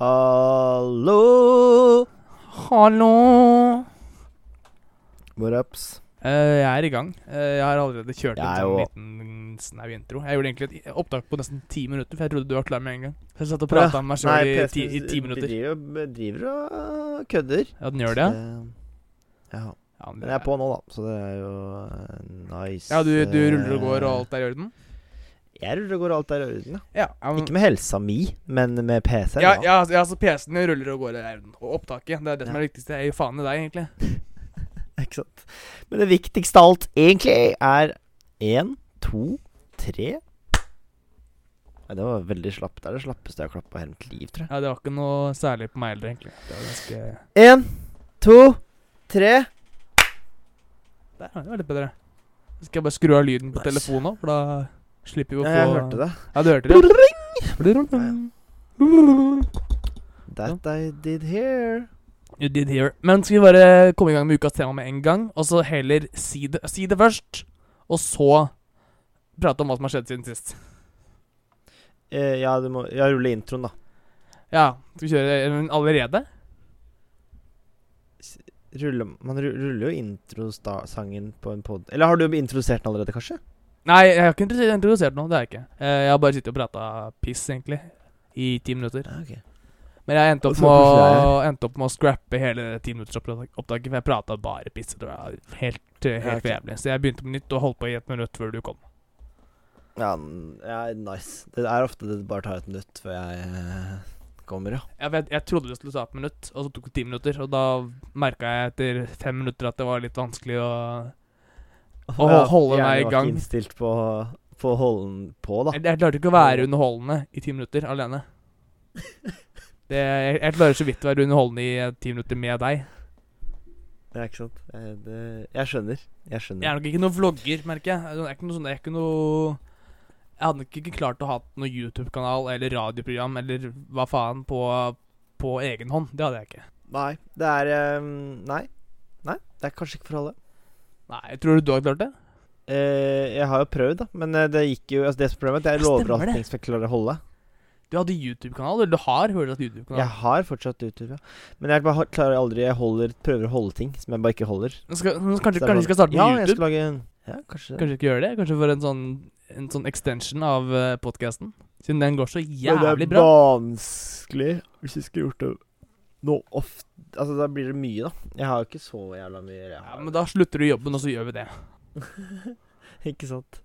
Hallo! Hallo! What ups? Eh, jeg er i gang. Eh, jeg har allerede kjørt en sånn liten snau intro. Jeg gjorde egentlig et opptak på nesten ti minutter, for jeg trodde du var klar med en gang. Så jeg satt og Ja. prata med meg sjøl i, ti- i ti minutter. Driver, driver og kødder. Ja, den gjør det, ja? Ja. Ja, men jeg er på nå, da, så det er jo eh, nice. Ja, du, du eh, ruller og går, og alt er i orden? Jeg ruller og går, alt der i orden, ja. Ja, Ikke med helsa mi, men med PC-en. ja, ja, altså, ja, altså PC-en ruller og går i orden. Og opptaket. Det er det som er det viktigste. Jeg gir faen i deg, egentlig. Ikke sant. Men det viktigste av alt egentlig er én, to, tre Nei, det var veldig slapp. Det er det slappeste jeg har klappa i hele mitt liv, tror jeg. Ja, Det var ikke noe særlig på meg heller, egentlig. Det var ganske Én, to, tre. Der, det var litt bedre. Skal jeg bare skru av lyden på Nice. telefonen nå, for da slipper jo å få jeg hørte det. Ja, du hørte det? That I did here. You did hear. Men skal vi bare komme i gang med ukas tema med en gang, og så heller si det, si det først, og så prate om hva som har skjedd siden sist. Uh, ja, du må Ja, rulle introen, da. Ja, skal vi kjøre den allerede? Rulle, man ruller jo introsangen på en pod... Eller har du introdusert den allerede, kanskje? Nei, jeg har ikke introdusert- noe. Det har jeg ikke. Eh, Jeg har bare sittet og prata piss, egentlig, i ti minutter. Okay. Men jeg endte opp, med å, endte opp med å scrappe hele timinuttersopptaket, for jeg prata bare piss. Det var helt, eh, helt ok. jævlig. Så jeg begynte på nytt og holdt på i et minutt før du kom. Ja, ja, nice. Det er ofte det bare tar et minutt før jeg eh, kommer, ja. Jeg, vet, jeg trodde det skulle ta et minutt, og så tok det ti minutter. Og da merka jeg etter fem minutter at det var litt vanskelig å Å Ja, holde meg i gang. innstilt på, på å holde den på, da. Jeg, jeg klarte ikke å være underholdende i ti minutter alene. Det, jeg, jeg klarer så vidt å være underholdende i eh, ti minutter med deg. Ja, ikke sant. Jeg, det, jeg skjønner. Jeg Jeg er nok ikke noen vlogger, merker jeg. Det er ikke noe sånn, det er ikke noe Jeg hadde nok ikke klart å ha noen YouTube-kanal eller radioprogram eller hva faen på, på egen hånd. Det hadde jeg ikke. Nei, det er um, Nei. Nei, det er kanskje ikke for alle. Nei, Tror du du har klart det? Eh, jeg har jo prøvd, da. Men eh, det gikk jo Altså det som er problemet jeg lover at ting skal klare å holde. Du hadde YouTube-kanal, eller du har hørt at YouTube-kanal? Jeg har fortsatt YouTube, ja. Men jeg bare har- klarer aldri Jeg holder, prøver å holde ting som jeg bare ikke holder. Men Skal, men kanskje, kanskje sånn- skal starte med ja, jeg skal lage en Ja, kanskje Kanskje ikke gjøre det? Kanskje for en sånn, en sånn extension av uh, podkasten? Siden den går så jævlig bra. Det er vanskelig hvis vi skulle gjort det nå ofte Altså, da blir det mye, da. Jeg har jo ikke så jævla mye jeg Ja, men da slutter du jobben, og så gjør vi det. Ikke sant.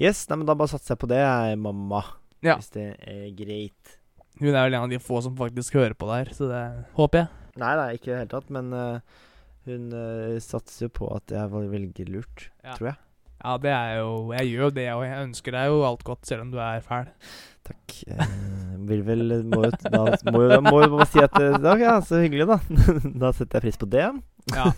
Yes, nei, men da bare satser jeg på det, jeg, mamma. Ja. Hvis det er greit. Hun er vel en av de få som faktisk hører på det her, så det håper jeg. Nei, nei, ikke i det hele tatt, men uh, hun uh, satser jo på at jeg vel- velger lurt, Ja. tror jeg. Ja, det er jo Jeg gjør jo det, og jeg ønsker deg jo alt godt, selv om du er fæl. Takk. Eh, vil vel Må jo da må jo, må jo bare si at eh, da, Ja, så hyggelig, da. da setter jeg pris på det. Ja.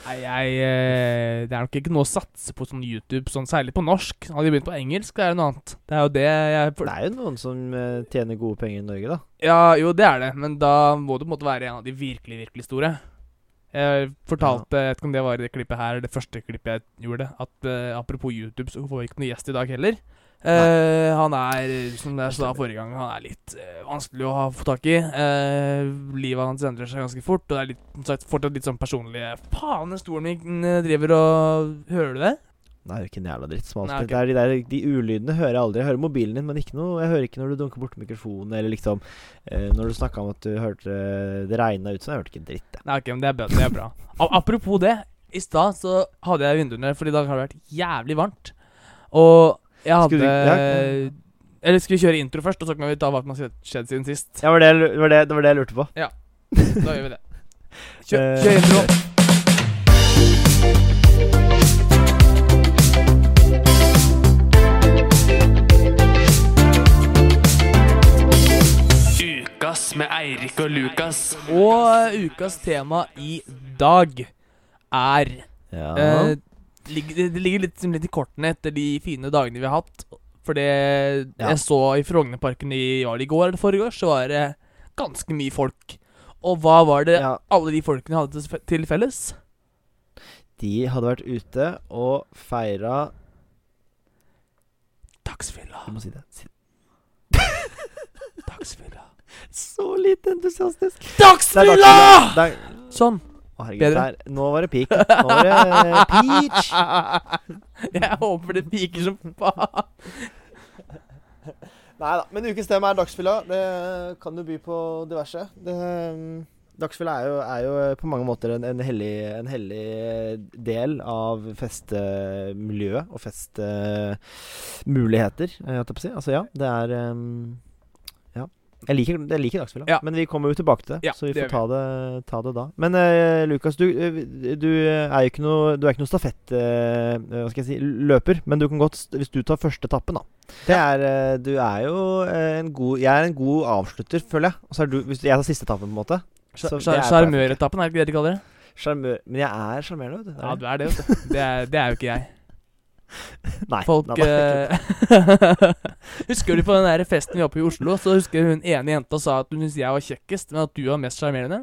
Nei, jeg eh, Det er nok ikke noe å satse på sånn YouTube, sånn særlig på norsk. Hadde de begynt på engelsk, det er jo noe annet. Det er jo det jeg Det er jo noen som eh, tjener gode penger i Norge, da. Ja, jo, det er det, men da må du på en måte være en av de virkelig, virkelig store. Jeg fortalte, jeg vet ikke om det var i det klippet her, det første klippet jeg gjorde, at uh, apropos YouTube, så får vi ikke noen gjest i dag heller. Eh, han er, som jeg sa forrige gang, han er litt uh, vanskelig å ha få tak i. Uh, livet hans endrer seg ganske fort, og det er litt, sagt, fortsatt litt sånn personlig Faen, den stolen min driver og Hører du det? Det er ikke en jævla dritt som Nei, alltid. ok. Det er de der De ulydene hører jeg aldri. Jeg hører mobilen din, men ikke noe Jeg hører ikke når du dunker borti mikrofonen, eller liksom eh, Når du snakka om at du hørte det regna ut sånn, jeg hørte ikke en dritt, jeg. Nei, ok, men det er bra. Det er bra. Apropos det. I stad så hadde jeg vinduene, for i dag har det vært jævlig varmt. Og jeg hadde du- ja, Eller skal vi kjøre intro først, og så kan vi ta hva som har skjedd- skjedd siden sist? Ja, var det, var det, det var det jeg lurte på. Ja. Da gjør vi det. Kjør, Eh, kjør intro. Ukas med Eirik og Lukas. Og ukas tema i dag er Ja. Eh, ligger- det, ligger litt, litt i kortene etter de fine dagene vi har hatt. For det Ja. jeg så i Frognerparken i, i går eller forrige år, så var det ganske mye folk. Og hva var det ja. alle de folkene hadde til, til felles? De hadde vært ute og feira Dagsfylla. Du må si det. Si. Dagsfylla. Så lite entusiastisk. Dagsfylla! Dag... Sånn. Å, herregud, Bedre. der. Nå var det peak. Nå var det eh, peach. Jeg håper det piker som faen. Nei da. Men ukens tema er dagsfylla. Det kan jo by på diverse. Det, dagsfylla er jo, er jo på mange måter en, en, hellig, en hellig del av festemiljøet og festmuligheter, uh, holdt jeg på å si. Altså ja, det er um. Jeg liker, jeg liker dagsfylla, Ja. men vi kommer jo tilbake til det. Ja, så vi det får ta det, ta det da. Men uh, Lukas, du, eh, du er jo ikke noe Du er ikke noe stafett... Uh, hva skal jeg si løper, men du kan godt Hvis du tar første etappen, da. Det er uh, Du er jo eh, en god Jeg er en god avslutter, føler jeg. Og så er du Hvis jeg tar siste etappen, på en måte. Så Sjarmøretappen, er det ikke det de kaller det? Men jeg er sjarmerende, vet du. Ja, du er det, vet du. Det er, det er jo ikke jeg. Nei. Folk nei, nei. eh, Husker du på den der festen vi var på i Oslo? Så husker hun ene jenta sa at hun syntes jeg var kjekkest, men at du var mest sjarmerende?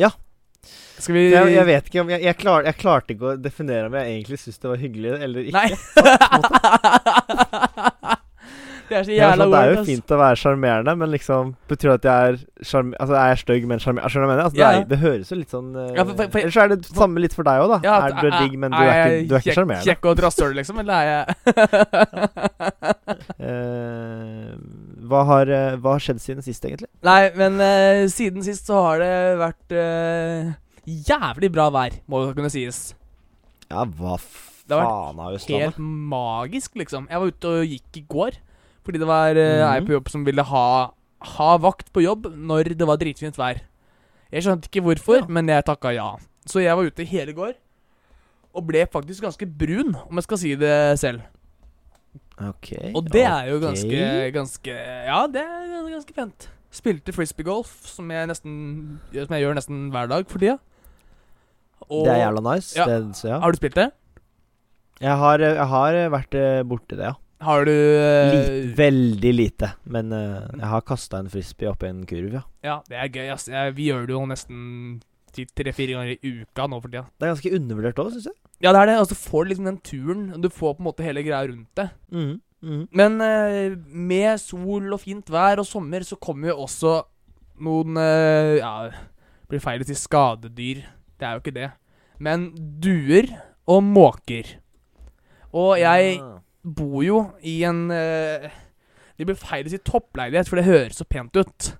Ja. Skal vi jeg, jeg vet ikke om jeg, jeg, klar, jeg klarte ikke å definere om jeg egentlig syntes det var hyggelig eller ikke. Nei. det er så er, jævla sånn, det er jo fint å være sjarmerende, men liksom Betyr det at jeg er sjarm... Altså, er jeg stygg, men sjarmerende? Skjønner du hva jeg mener? Altså, det, er, det høres jo litt sånn uh, Ja, for- for- for- Eller så er det samme litt for deg òg, da. Ja, er du digg, men du er, ikke, du er ikke sjarmerende. Kjekk og rasshøl, liksom? Eller er jeg Eh, hva, har, eh, hva har skjedd siden sist, egentlig? Nei, men uh, siden sist så har det vært uh, jævlig bra vær, må det kunne sies. Ja, hva faen har Østlandet? Det har vært Helt magisk, liksom. Jeg var ute og gikk i går. Fordi det var eh, ei på jobb som ville ha, ha vakt på jobb når det var dritfint vær. Jeg skjønte ikke hvorfor, Ja. men jeg takka ja. Så jeg var ute hele går. Og ble faktisk ganske brun, om jeg skal si det selv. Ok. Og det er jo ganske, ganske Ja, det er ganske, fint. Spilte frisbeegolf, som jeg nesten Som jeg gjør nesten hver dag for tida. Og Det er jævla nice. Ja. Det, så ja. Har du spilt det? Jeg har, jeg har vært eh, borti det, ja. Har du eh, Lit, veldig lite. Men uh, jeg har kasta en frisbee oppi en kurv, ja. Ja, det er gøy. ass. Vi gjør det jo nesten tre-fire ganger i uka nå for tida. Det er ganske undervurdert òg, syns jeg. Ja, det er det. Og så får du liksom den turen. Du får på en måte hele greia rundt det. Mm, mm. Men uh, med sol og fint vær og sommer så kommer jo også noen uh, Ja, det blir feil å si skadedyr. Det er jo ikke det. Men duer og måker. Og jeg Ah. Bor jo i en uh, Det blir feil å si toppleilighet, for det høres så pent ut.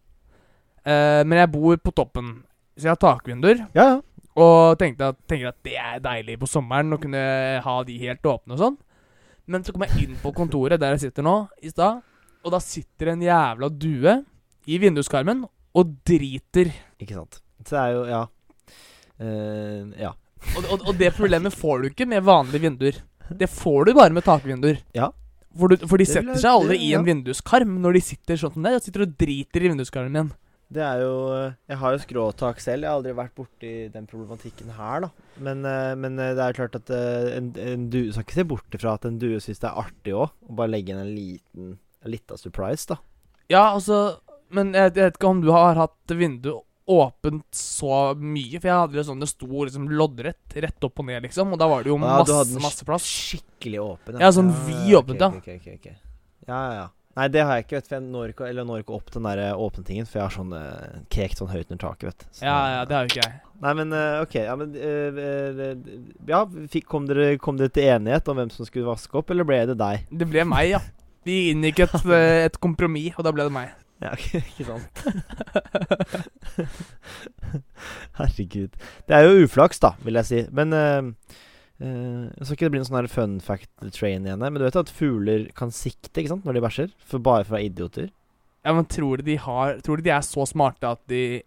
Uh, men jeg bor på toppen, så jeg har takvinduer. Ja, ja. Og tenkte at, tenker at det er deilig på sommeren å kunne ha de helt åpne og sånn. Men så kom jeg inn på kontoret der jeg sitter nå, i stad, og da sitter en jævla due i vinduskarmen og driter. Ikke sant. Så det er jo Ja. Uh, ja. Og, og, og det problemet får du ikke med vanlige vinduer. Det får du bare med takvinduer. Ja. For, du, for de Det setter seg aldri i en ja. vinduskarm når de sitter sånn som det. De sitter og driter i vinduskarmen igjen. Det er jo eh, Jeg har jo skråtak selv. Jeg har aldri vært borti den problematikken her, da. Men, eh, men eh, det er klart at en, en due Skal ikke se bort ifra at en due syns det er artig òg. Å bare legge inn en liten En lita surprise, da. Ja, altså Men jeg, jeg vet ikke om du har hatt vinduet åpent så mye. For jeg hadde det sånn det sto liksom loddrett rett opp og ned, liksom. Og da var det jo Ja, masse, masse plass. Skikkelig åpen. Ja, sånn vid åpent, ja. ok, ok, ok, ok. Ja, ja, ja. Nei, det har jeg ikke, vet du. For jeg når ikke, eller når ikke opp den der eh, åpne tingen. For jeg har sånn uh, kekt sånn høyt under taket, vet du. Ja, ja, det har jo ikke jeg. Nei, men uh, OK. Ja, men uh, Ja, fikk, kom, dere, kom dere til enighet om hvem som skulle vaske opp, eller ble det deg? Det ble meg, ja. Vi inngikk et, et kompromiss, og da ble det meg. Ja, ikke sant? Herregud. Det er jo uflaks, da, vil jeg si. Men uh, Så ikke det blir en sånn fun fact train igjen her. Men du vet at fugler kan sikte ikke sant, når de bæsjer? For bare for å være idioter. Ja, men tror du de har Tror du de er så smarte at de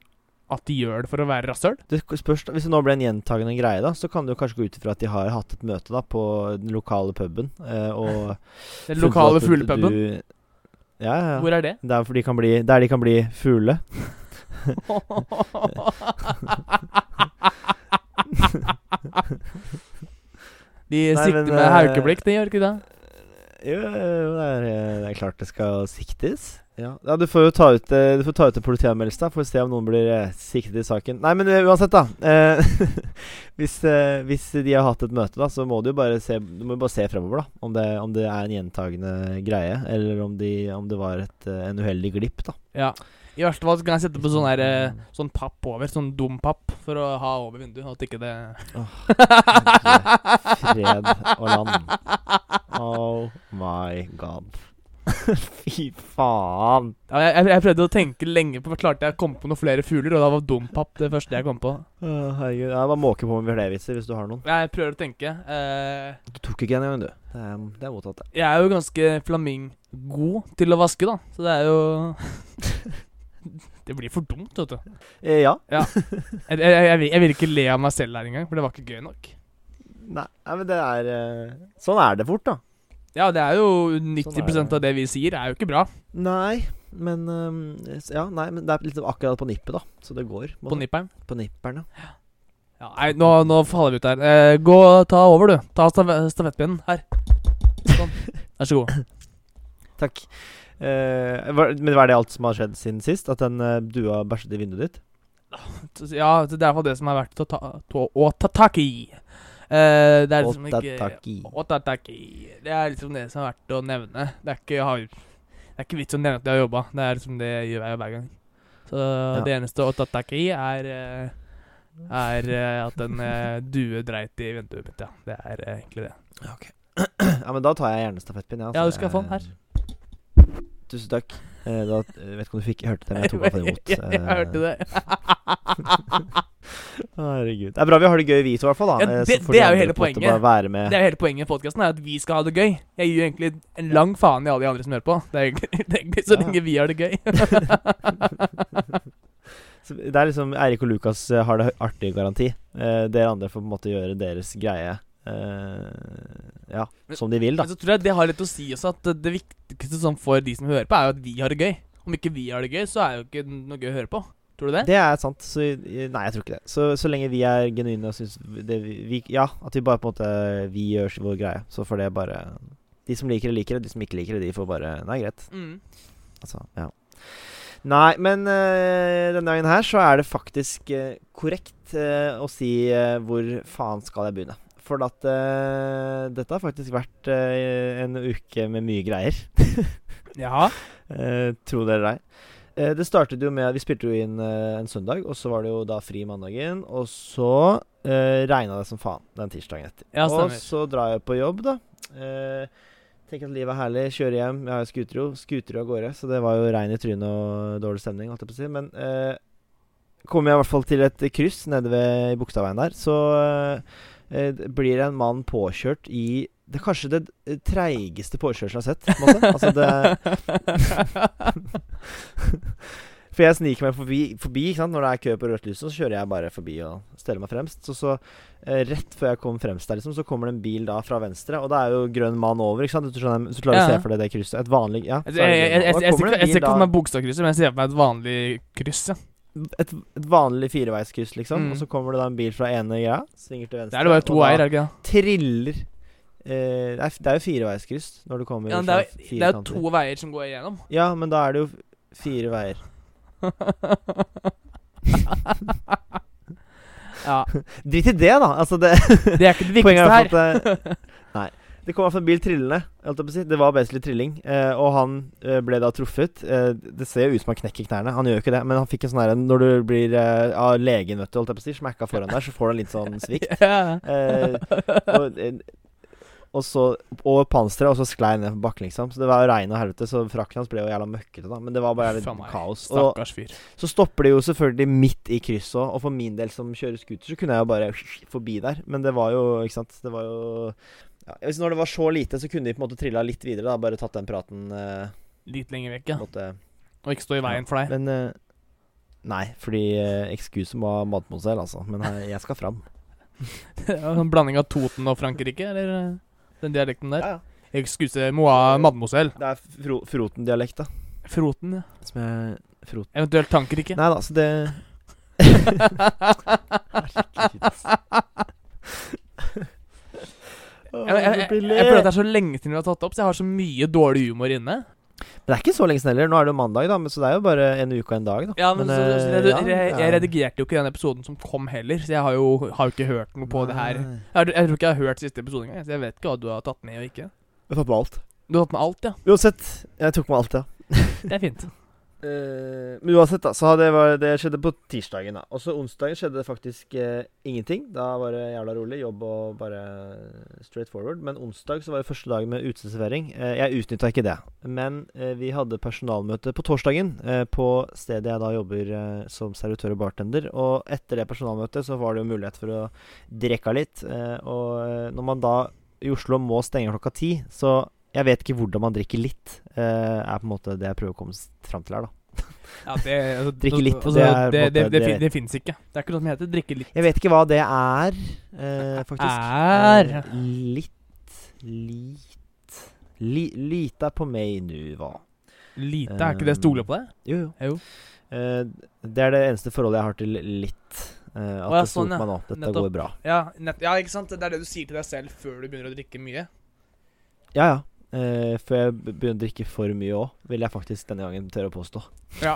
At de gjør det for å være rasshøl? Hvis det nå ble en gjentagende greie, da, så kan du kanskje gå ut ifra at de har hatt et møte da på den lokale puben. eh, og Den lokale fuglepuben? Ja, ja. Hvor er det? Der, de kan bli, der de kan bli fugle. De Nei, sikter men, med eh, haukeblikk, de gjør ikke det? Jo, jo, det er, det er klart det skal siktes. Ja, ja du får jo ta ut, eh, du får ta ut politianmeldelse, da. For å se om noen blir eh, siktet i saken. Nei, men eh, uansett, da. Eh, hvis, eh, hvis de har hatt et møte, da, så må du jo bare se Du må bare se fremover, da. Om det, om det er en gjentagende greie, eller om, de, om det var et, en uheldig glipp, da. Ja. I verste fall kan jeg sette på sånn her eh, Sånn papp over. Sånn dum papp for å ha over vinduet. At ikke det Fred og land. Oh my god. Fy faen. ja, jeg, jeg, prøvde å tenke lenge på Klarte jeg å komme på noen flere fugler, og da var dompap det første jeg kom på. Å, herregud. Jeg bare måker på med flervitser hvis du har noen. Jeg prøver å tenke. Uh, Du tok ikke en engang, du. Det er, det er mottatt, det. jeg er jo ganske flaminggod til å vaske, da. Så det er jo Det blir for dumt, vet du. Eh, ja. Jeg, jeg, jeg, jeg vil ikke le av meg selv her engang, for det var ikke gøy nok. Nei, nei, men det er eh, Sånn er det fort, da. Ja, det er jo Sånn 90 er av det vi sier, er jo ikke bra. Nei, men um, Ja, nei, men det er litt akkurat på nippet, da. Så det går. På nipperen. På nipperen, ja. Ja, nei, nå, nå faller vi ut her. Eh, gå, ta over, du. Ta stav stafettpinnen. Her. Sånn. Vær så god. Takk. Eh, var, men var det alt som har skjedd siden sist? At den eh, dua bæsjet i vinduet ditt? Ja, det er i hvert fall det som er verdt å ta, å ta tak i. Eh, det er liksom ikke Otataki. Å ta tak i. Det er liksom det som er verdt å nevne. Det er ikke, har, det er ikke vits å nevne at jeg har jobba. Det er liksom det jeg gjør hver, hver gang. Så det eneste å ta tak i er eh, Er eh, at en due dreit i vinduet mitt, ja. Det er egentlig det. Ja, ja, men da tar jeg gjerne stafettpinn. Ja, du skal få den her. Tusen takk. Da, jeg vet ikke om du fikk hørte det, men jeg tok iallfall imot. jeg, jeg hørte det. Herregud. Det er bra vi har det gøy, vi to, i hvert fall. Ja, det- det er jo hele poenget. Det er jo hele poenget i podkasten, at vi skal ha det gøy. Jeg gir jo egentlig en lang faen i alle de andre som hører på. Det er egentlig, det er egentlig så lenge vi har det gøy. Det er liksom Eirik og Lukas eh, har det artig garanti. Eh, dere andre får på en måte gjøre deres greie eh, Ja, Men- som de vil, da. Men så tror jeg det har litt å si også, at det, det viktigste sånn for de som hører på, er jo at vi har det gøy. Om ikke vi har det gøy, så er det jo ikke noe gøy å høre på. Tror du det? Det er sant. Så, nei, jeg tror ikke det. Så, så lenge vi er genuine og syns det vi, Ja, at vi bare på en måte Vi gjør vår greie. Så får det bare De som liker det, liker det. De som ikke liker det, de får bare Nei, greit. Mm. Altså, ja. Nei, men eh, denne gangen her så er det faktisk eh, korrekt eh, å si hvor faen skal jeg begynne. For at dette har faktisk vært en uke med mye greier. Ja. Eh, tro det eller ei. Eh, det startet jo med Vi spilte jo inn eh, en søndag, og så var det jo da fri mandagen. Og så eh, regna det som faen den tirsdagen etter. Ja, og så drar jeg på jobb, da. Eh, tenker at livet er herlig. Kjører hjem. Jeg har skuter jo. Scooter av gårde, så det var jo regn i trynet og dårlig stemning, holdt jeg på å si. Men eh, kommer jeg i hvert fall til et kryss nede ved Bogstadveien der, så eh, blir en mann påkjørt i det er kanskje det treigeste påkjørselen jeg har sett. På en. Altså det For jeg sniker meg forbi, forbi når det er kø på rødt lys, så kjører jeg bare forbi og steller meg fremst. Så, så eh, rett før jeg kom fremst der, liksom, så kommer det en bil da fra venstre, og da er jo grønn mann over. ikke sant? Du, skjønner, hvis du klarer å se for deg det krysset. Et vanlig Ja. Jeg, er ser ikke- for meg Bogstadkrysset, men jeg ser for meg et vanlig kryss. Ja. et, et vanlig fireveiskryss, liksom. Mm. Og så kommer det da en bil fra ene greia, svinger til Det venstre. er det bare to eier, er det ikke det? Triller eh, det, er, det er jo fireveiskryss når du kommer Ja, det er, jo- det er jo to veier som går igjennom. Ja, men da er det jo fire veier. ja. Drit i det, da! Altså, det Det er ikke det viktigste er her. eh, Nei. Det kom i hvert fall en bil trillende. si. Det var basically trilling. Eh, og han eh, ble da truffet. Eh, det ser jo ut som han knekker knærne. Han gjør jo ikke det, men han fikk en sånn herre Når du blir eh, av legen, vet du, holdt jeg på å si, smakka foran der, så får du en litt sånn svikt. Ja. Eh, og, eh, og så over panseret, og så sklei han ned på bakken, liksom. Så det var jo regn og helvete, så frakken hans ble jo jævla møkkete, da. Men det var bare litt kaos. Og fyr. så stopper det jo selvfølgelig midt i krysset òg, og for min del som kjører scooter, så kunne jeg jo bare forbi der. Men det var jo, ikke sant Det var jo ja, hvis Når det var så lite, så kunne de på en måte trilla litt videre, da. Bare tatt den praten. Eh, Litt lenger vekk, ja. Måtte. Og ikke stå i veien for deg. Men eh, Nei, fordi eh, excuse var Mademoiselle, altså. Men jeg, jeg skal fram. En blanding av Toten og Frankrike, eller eh, den dialekten der? Ja, ja. Excuse moi, mademoiselle. Det er fro Froten-dialekt, da. Froten, ja. Som er Froten. Eventuelt Tankrike. Nei da, så det Jeg, jeg, jeg, jeg føler at det er så lenge siden vi har tatt det opp, så jeg har så mye dårlig humor inne. Men det er ikke så lenge siden heller. Nå er det jo mandag, da, men så det er jo bare en uke og en dag, da. Ja, men, så, så, eh, jeg, ja, jeg, jeg redigerte jo ikke den episoden som kom heller, så jeg har jo, har jo ikke hørt noe på det her. Jeg, jeg tror ikke jeg har hørt siste episode engang, så jeg vet ikke hva du har tatt med og ikke. Jeg har tatt med alt. Du har tatt med alt, ja. Uansett, jeg tok med alt, ja. Det er fint. Eh, men uansett, da, så jeg var, det skjedde på tirsdagen. da Og så onsdagen skjedde det faktisk uh, ingenting. Da var det jævla rolig. Jobb og bare straight forward. Men onsdag så var det første dagen med uteservering. Uh, jeg utnytta ikke det. Men eh, vi hadde personalmøte på torsdagen eh, på stedet jeg da jobber eh, som servitør og bartender. Og etter det personalmøtet så var det jo mulighet for å drikke litt. Eh, og eh, når man da i Oslo må stenge klokka ti, så jeg vet ikke hvordan man drikker litt, uh, er på en måte det jeg prøver å komme fram til her, da. Ja, det, altså, Drikke litt, altså, det er det, det, det, det det fins ikke. Det er ikke noe som heter drikke litt. Jeg vet ikke hva det er, uh, faktisk. Er. Litt litt Lit li, Lita på meg nu, hva? Lite, er ikke det stole på deg? Jo, jo. Eh, det er det eneste forholdet jeg har til litt. Eh, at ja, det sånn, ja. meg nå. Dette Nettopp. går bra. Ja, ja, ikke sant? Det er det du sier til deg selv før du begynner å drikke mye. Ja, ja. Eh, før jeg begynner å drikke for mye òg, vil jeg faktisk denne gangen tørre å påstå. Ja.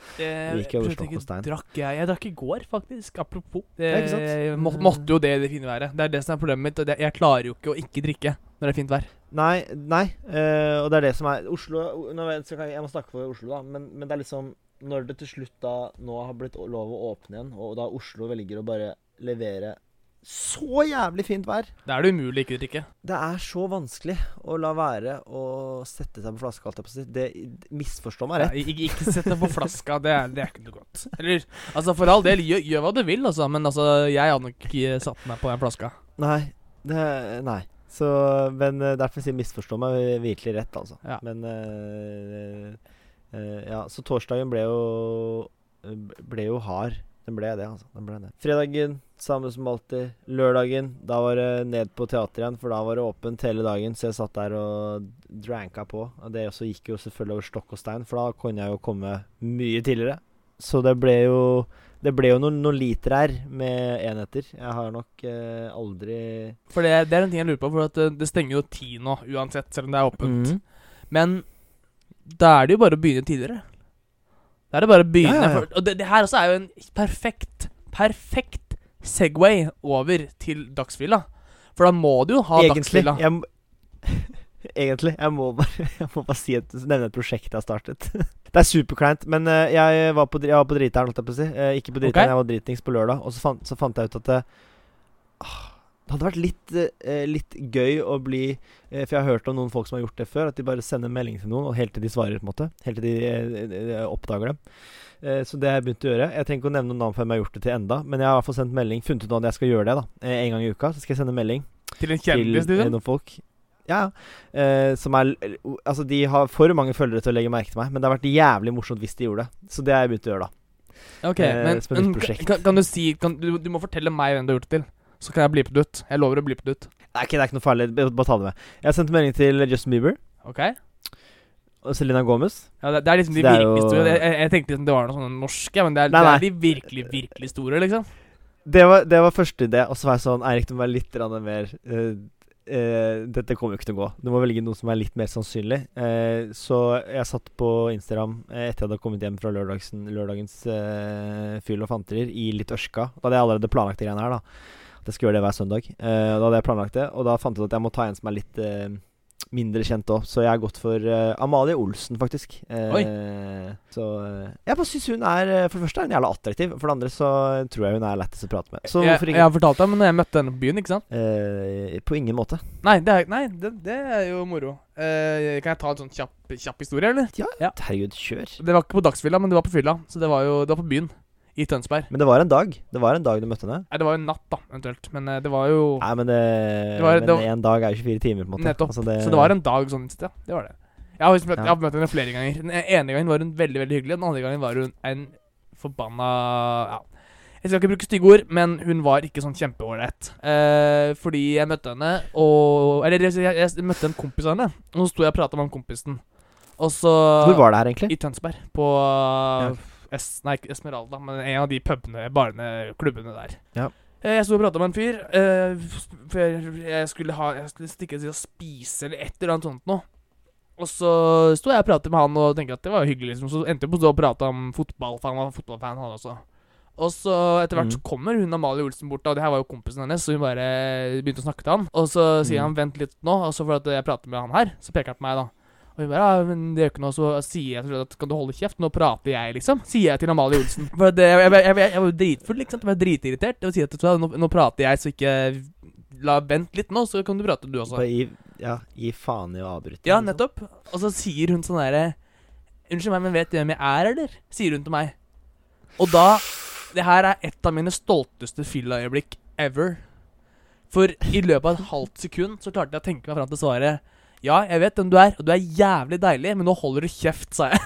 jeg, jeg Drakk jeg Jeg drakk i går, faktisk. Apropos. Det, Ja, jeg må, måtte jo det i det fine været. Det er det som er problemet mitt. og Jeg klarer jo ikke å ikke drikke når det er fint vær. Nei, nei. Uh, og det er det som er Oslo jeg må snakke for Oslo, da, men, men det er liksom Når det til slutt da nå har blitt lov å åpne igjen, og da Oslo velger å bare levere så jævlig fint vær Det er det umulig ikke å ikke drikke. Det er så vanskelig å la være å sette seg på flaska. holdt jeg på. Det Misforstå meg Ja, rett. ikke, ikke sett deg på flaska. Det er, det er ikke noe godt. Eller, altså For all del, gjør, gjør hva du vil, altså. Men altså, jeg hadde nok ikke satt meg på den flaska. Nei. Det, nei. Så, men eh, derfor sier misforstå meg virkelig rett, altså. Ja. Men uh, uh, Ja, så torsdagen ble jo Ble jo hard. Den ble det, altså. Den ble det. Fredagen, samme som alltid. Lørdagen, da var det ned på teateret igjen, for da var det åpent hele dagen. Så jeg satt der og dranka på. Og det også gikk jo selvfølgelig over stokk og stein, for da kunne jeg jo komme mye tidligere. Så det ble jo Det ble jo noen, noen liter her med enheter. Jeg har nok eh, aldri For det, det er en ting jeg lurer på, for det, det stenger jo ti nå uansett, selv om det er åpent. Mhm. Men da er det jo bare å begynne tidligere. Da er det bare å begynne. Ja, ja, ja. Og det, det her også er jo en perfekt, perfekt Segway over til dagsfylla. For da må du jo ha Egentlig. dagsfylla. Jeg, egentlig. Jeg må bare, jeg må bare si et, nevne et prosjekt jeg har startet. det er superkleint, men eh, jeg var på, jeg var på driteren, holdt jeg på å si. Eh, ikke på driteren, okay. jeg var dritings på lørdag. Og så fant, så fant jeg ut at det, ah, det hadde vært litt, eh, litt gøy å bli eh, For jeg har hørt om noen folk som har gjort det før. At de bare sender melding til noen, og helt til de svarer, på en måte. Helt til de de, de oppdager dem. Eh, Så det har jeg begynt å gjøre. Jeg trenger ikke å nevne noen navn før jeg har gjort det til enda, men jeg har i hvert fall sendt melding, funnet ut nå at jeg skal gjøre det. da Eh, En gang i uka så skal jeg sende melding Til en til kjendis, eh, liksom. noen folk. Ja, eh, som er Altså, de har for mange følgere til å legge merke til meg, men det har vært jævlig morsomt hvis de gjorde det. Så det har jeg begynt å gjøre, da. Ok, eh, men, men kan, kan du si kan, du, du må fortelle meg hvem du har gjort det til. Så kan jeg bli det ut. Jeg lover å bli det ut. Nei, okay, det er ikke noe farlig. Bare ta det med. Jeg har sendt melding til Justin Bieber Ok? og Selena Gomez. Ja, det, det er liksom de virkelig jo- store. Jeg, jeg, tenkte liksom det var noe sånn norske, men det er, Nei, det er de virkelig, virkelig store, liksom. Det var, det var første idé, og så var jeg sånn Eirik, du må være litt mer uh, Uh, Dette kommer jo ikke til å gå. Du må velge noe som er litt mer sannsynlig. Uh, så jeg satt på Instagram eh, etter jeg hadde kommet hjem fra lørdagens uh, fyll og fanterier i litt ørska. Da hadde jeg allerede planlagt de greiene her, da. Jeg skulle gjøre det hver søndag. Eh, da hadde jeg planlagt det, og da fant jeg ut at jeg må ta en som er litt eh, mindre kjent òg. Så jeg har gått for eh, Amalie Olsen, faktisk. Eh, Oi. Så eh, jeg bare syns hun er eh, For det første er hun jævla attraktiv. For det andre så tror jeg hun er lettest å prate med. Så jeg, hvorfor jeg har fortalt deg, men jeg møtte henne på byen, ikke sant? På ingen måte. Nei, det er, nei, det, det er jo moro. Uh, kan jeg ta en sånn kjapp, kjapp historie, eller? Ja, Herregud, kjør. Det var ikke på dagsfylla, men det var på fylla. Så det var jo det var på byen. I Tønsberg. Men det var en dag. Det var en dag du møtte henne. Nei, det var jo natt, da, eventuelt. Men eh, det var jo Nei, men det, var- Men det var- en dag er jo 24 timer, på en måte. Nettopp. Altså, det, Så det var en dag sånn sett, ja. Det var det. Jeg har, møtt, Ja. jeg har møtt henne flere ganger. Den ene gangen var hun veldig veldig hyggelig. Den andre gangen var hun en forbanna Ja. Jeg skal ikke bruke stygge ord, men hun var ikke sånn kjempeålreit. Eh, fordi jeg møtte henne, og Eller jeg, jeg, jeg møtte en kompis av henne, og så sto jeg og prata med han kompisen. Og så Hvor var det her, egentlig? I Tønsberg. På Ja. Es, Nei, ikke Esmeralda, men en av de pubene, barene, klubbene der. Ja. Eh, Jeg sto og prata med en fyr. uh, for jeg, jeg skulle ha Jeg skulle stikke og spise eller et eller annet sånt noe. Og så sto jeg og pratet med han og tenkte at det var hyggelig. liksom Så endte vi på å prate om fotball, for han var fotballfan, han også. Og så etter hvert Mm. så kommer hun Amalie Olsen bort, da, og det her var jo kompisen hennes, så hun bare begynte å snakke til han. Og så sier Mm. han 'vent litt nå', og så for at jeg prater med han her, så peker han på meg, da. Og hun bare 'ja, men det gjør ikke noe', så sier jeg at 'kan du holde kjeft, nå prater jeg', liksom. Sier jeg til Amalie Olsen. For det, jeg, jeg, jeg, jeg, var jo dritfull, liksom. Jeg var dritirritert. Og sier at nå, nå prater jeg, så ikke La Vent litt nå, så kan du prate, du også. Bare gi, ja, gi faen i å avbryte. Ja, nettopp. Og så sier hun sånn derre Unnskyld meg, men vet du hvem jeg er, eller? Sier hun til meg. Og da Det her er et av mine stolteste fyllaøyeblikk ever. For i løpet av et halvt sekund så klarte jeg å tenke meg fram til svaret. Ja, jeg vet hvem du er, og du er jævlig deilig, men nå holder du kjeft, sa jeg.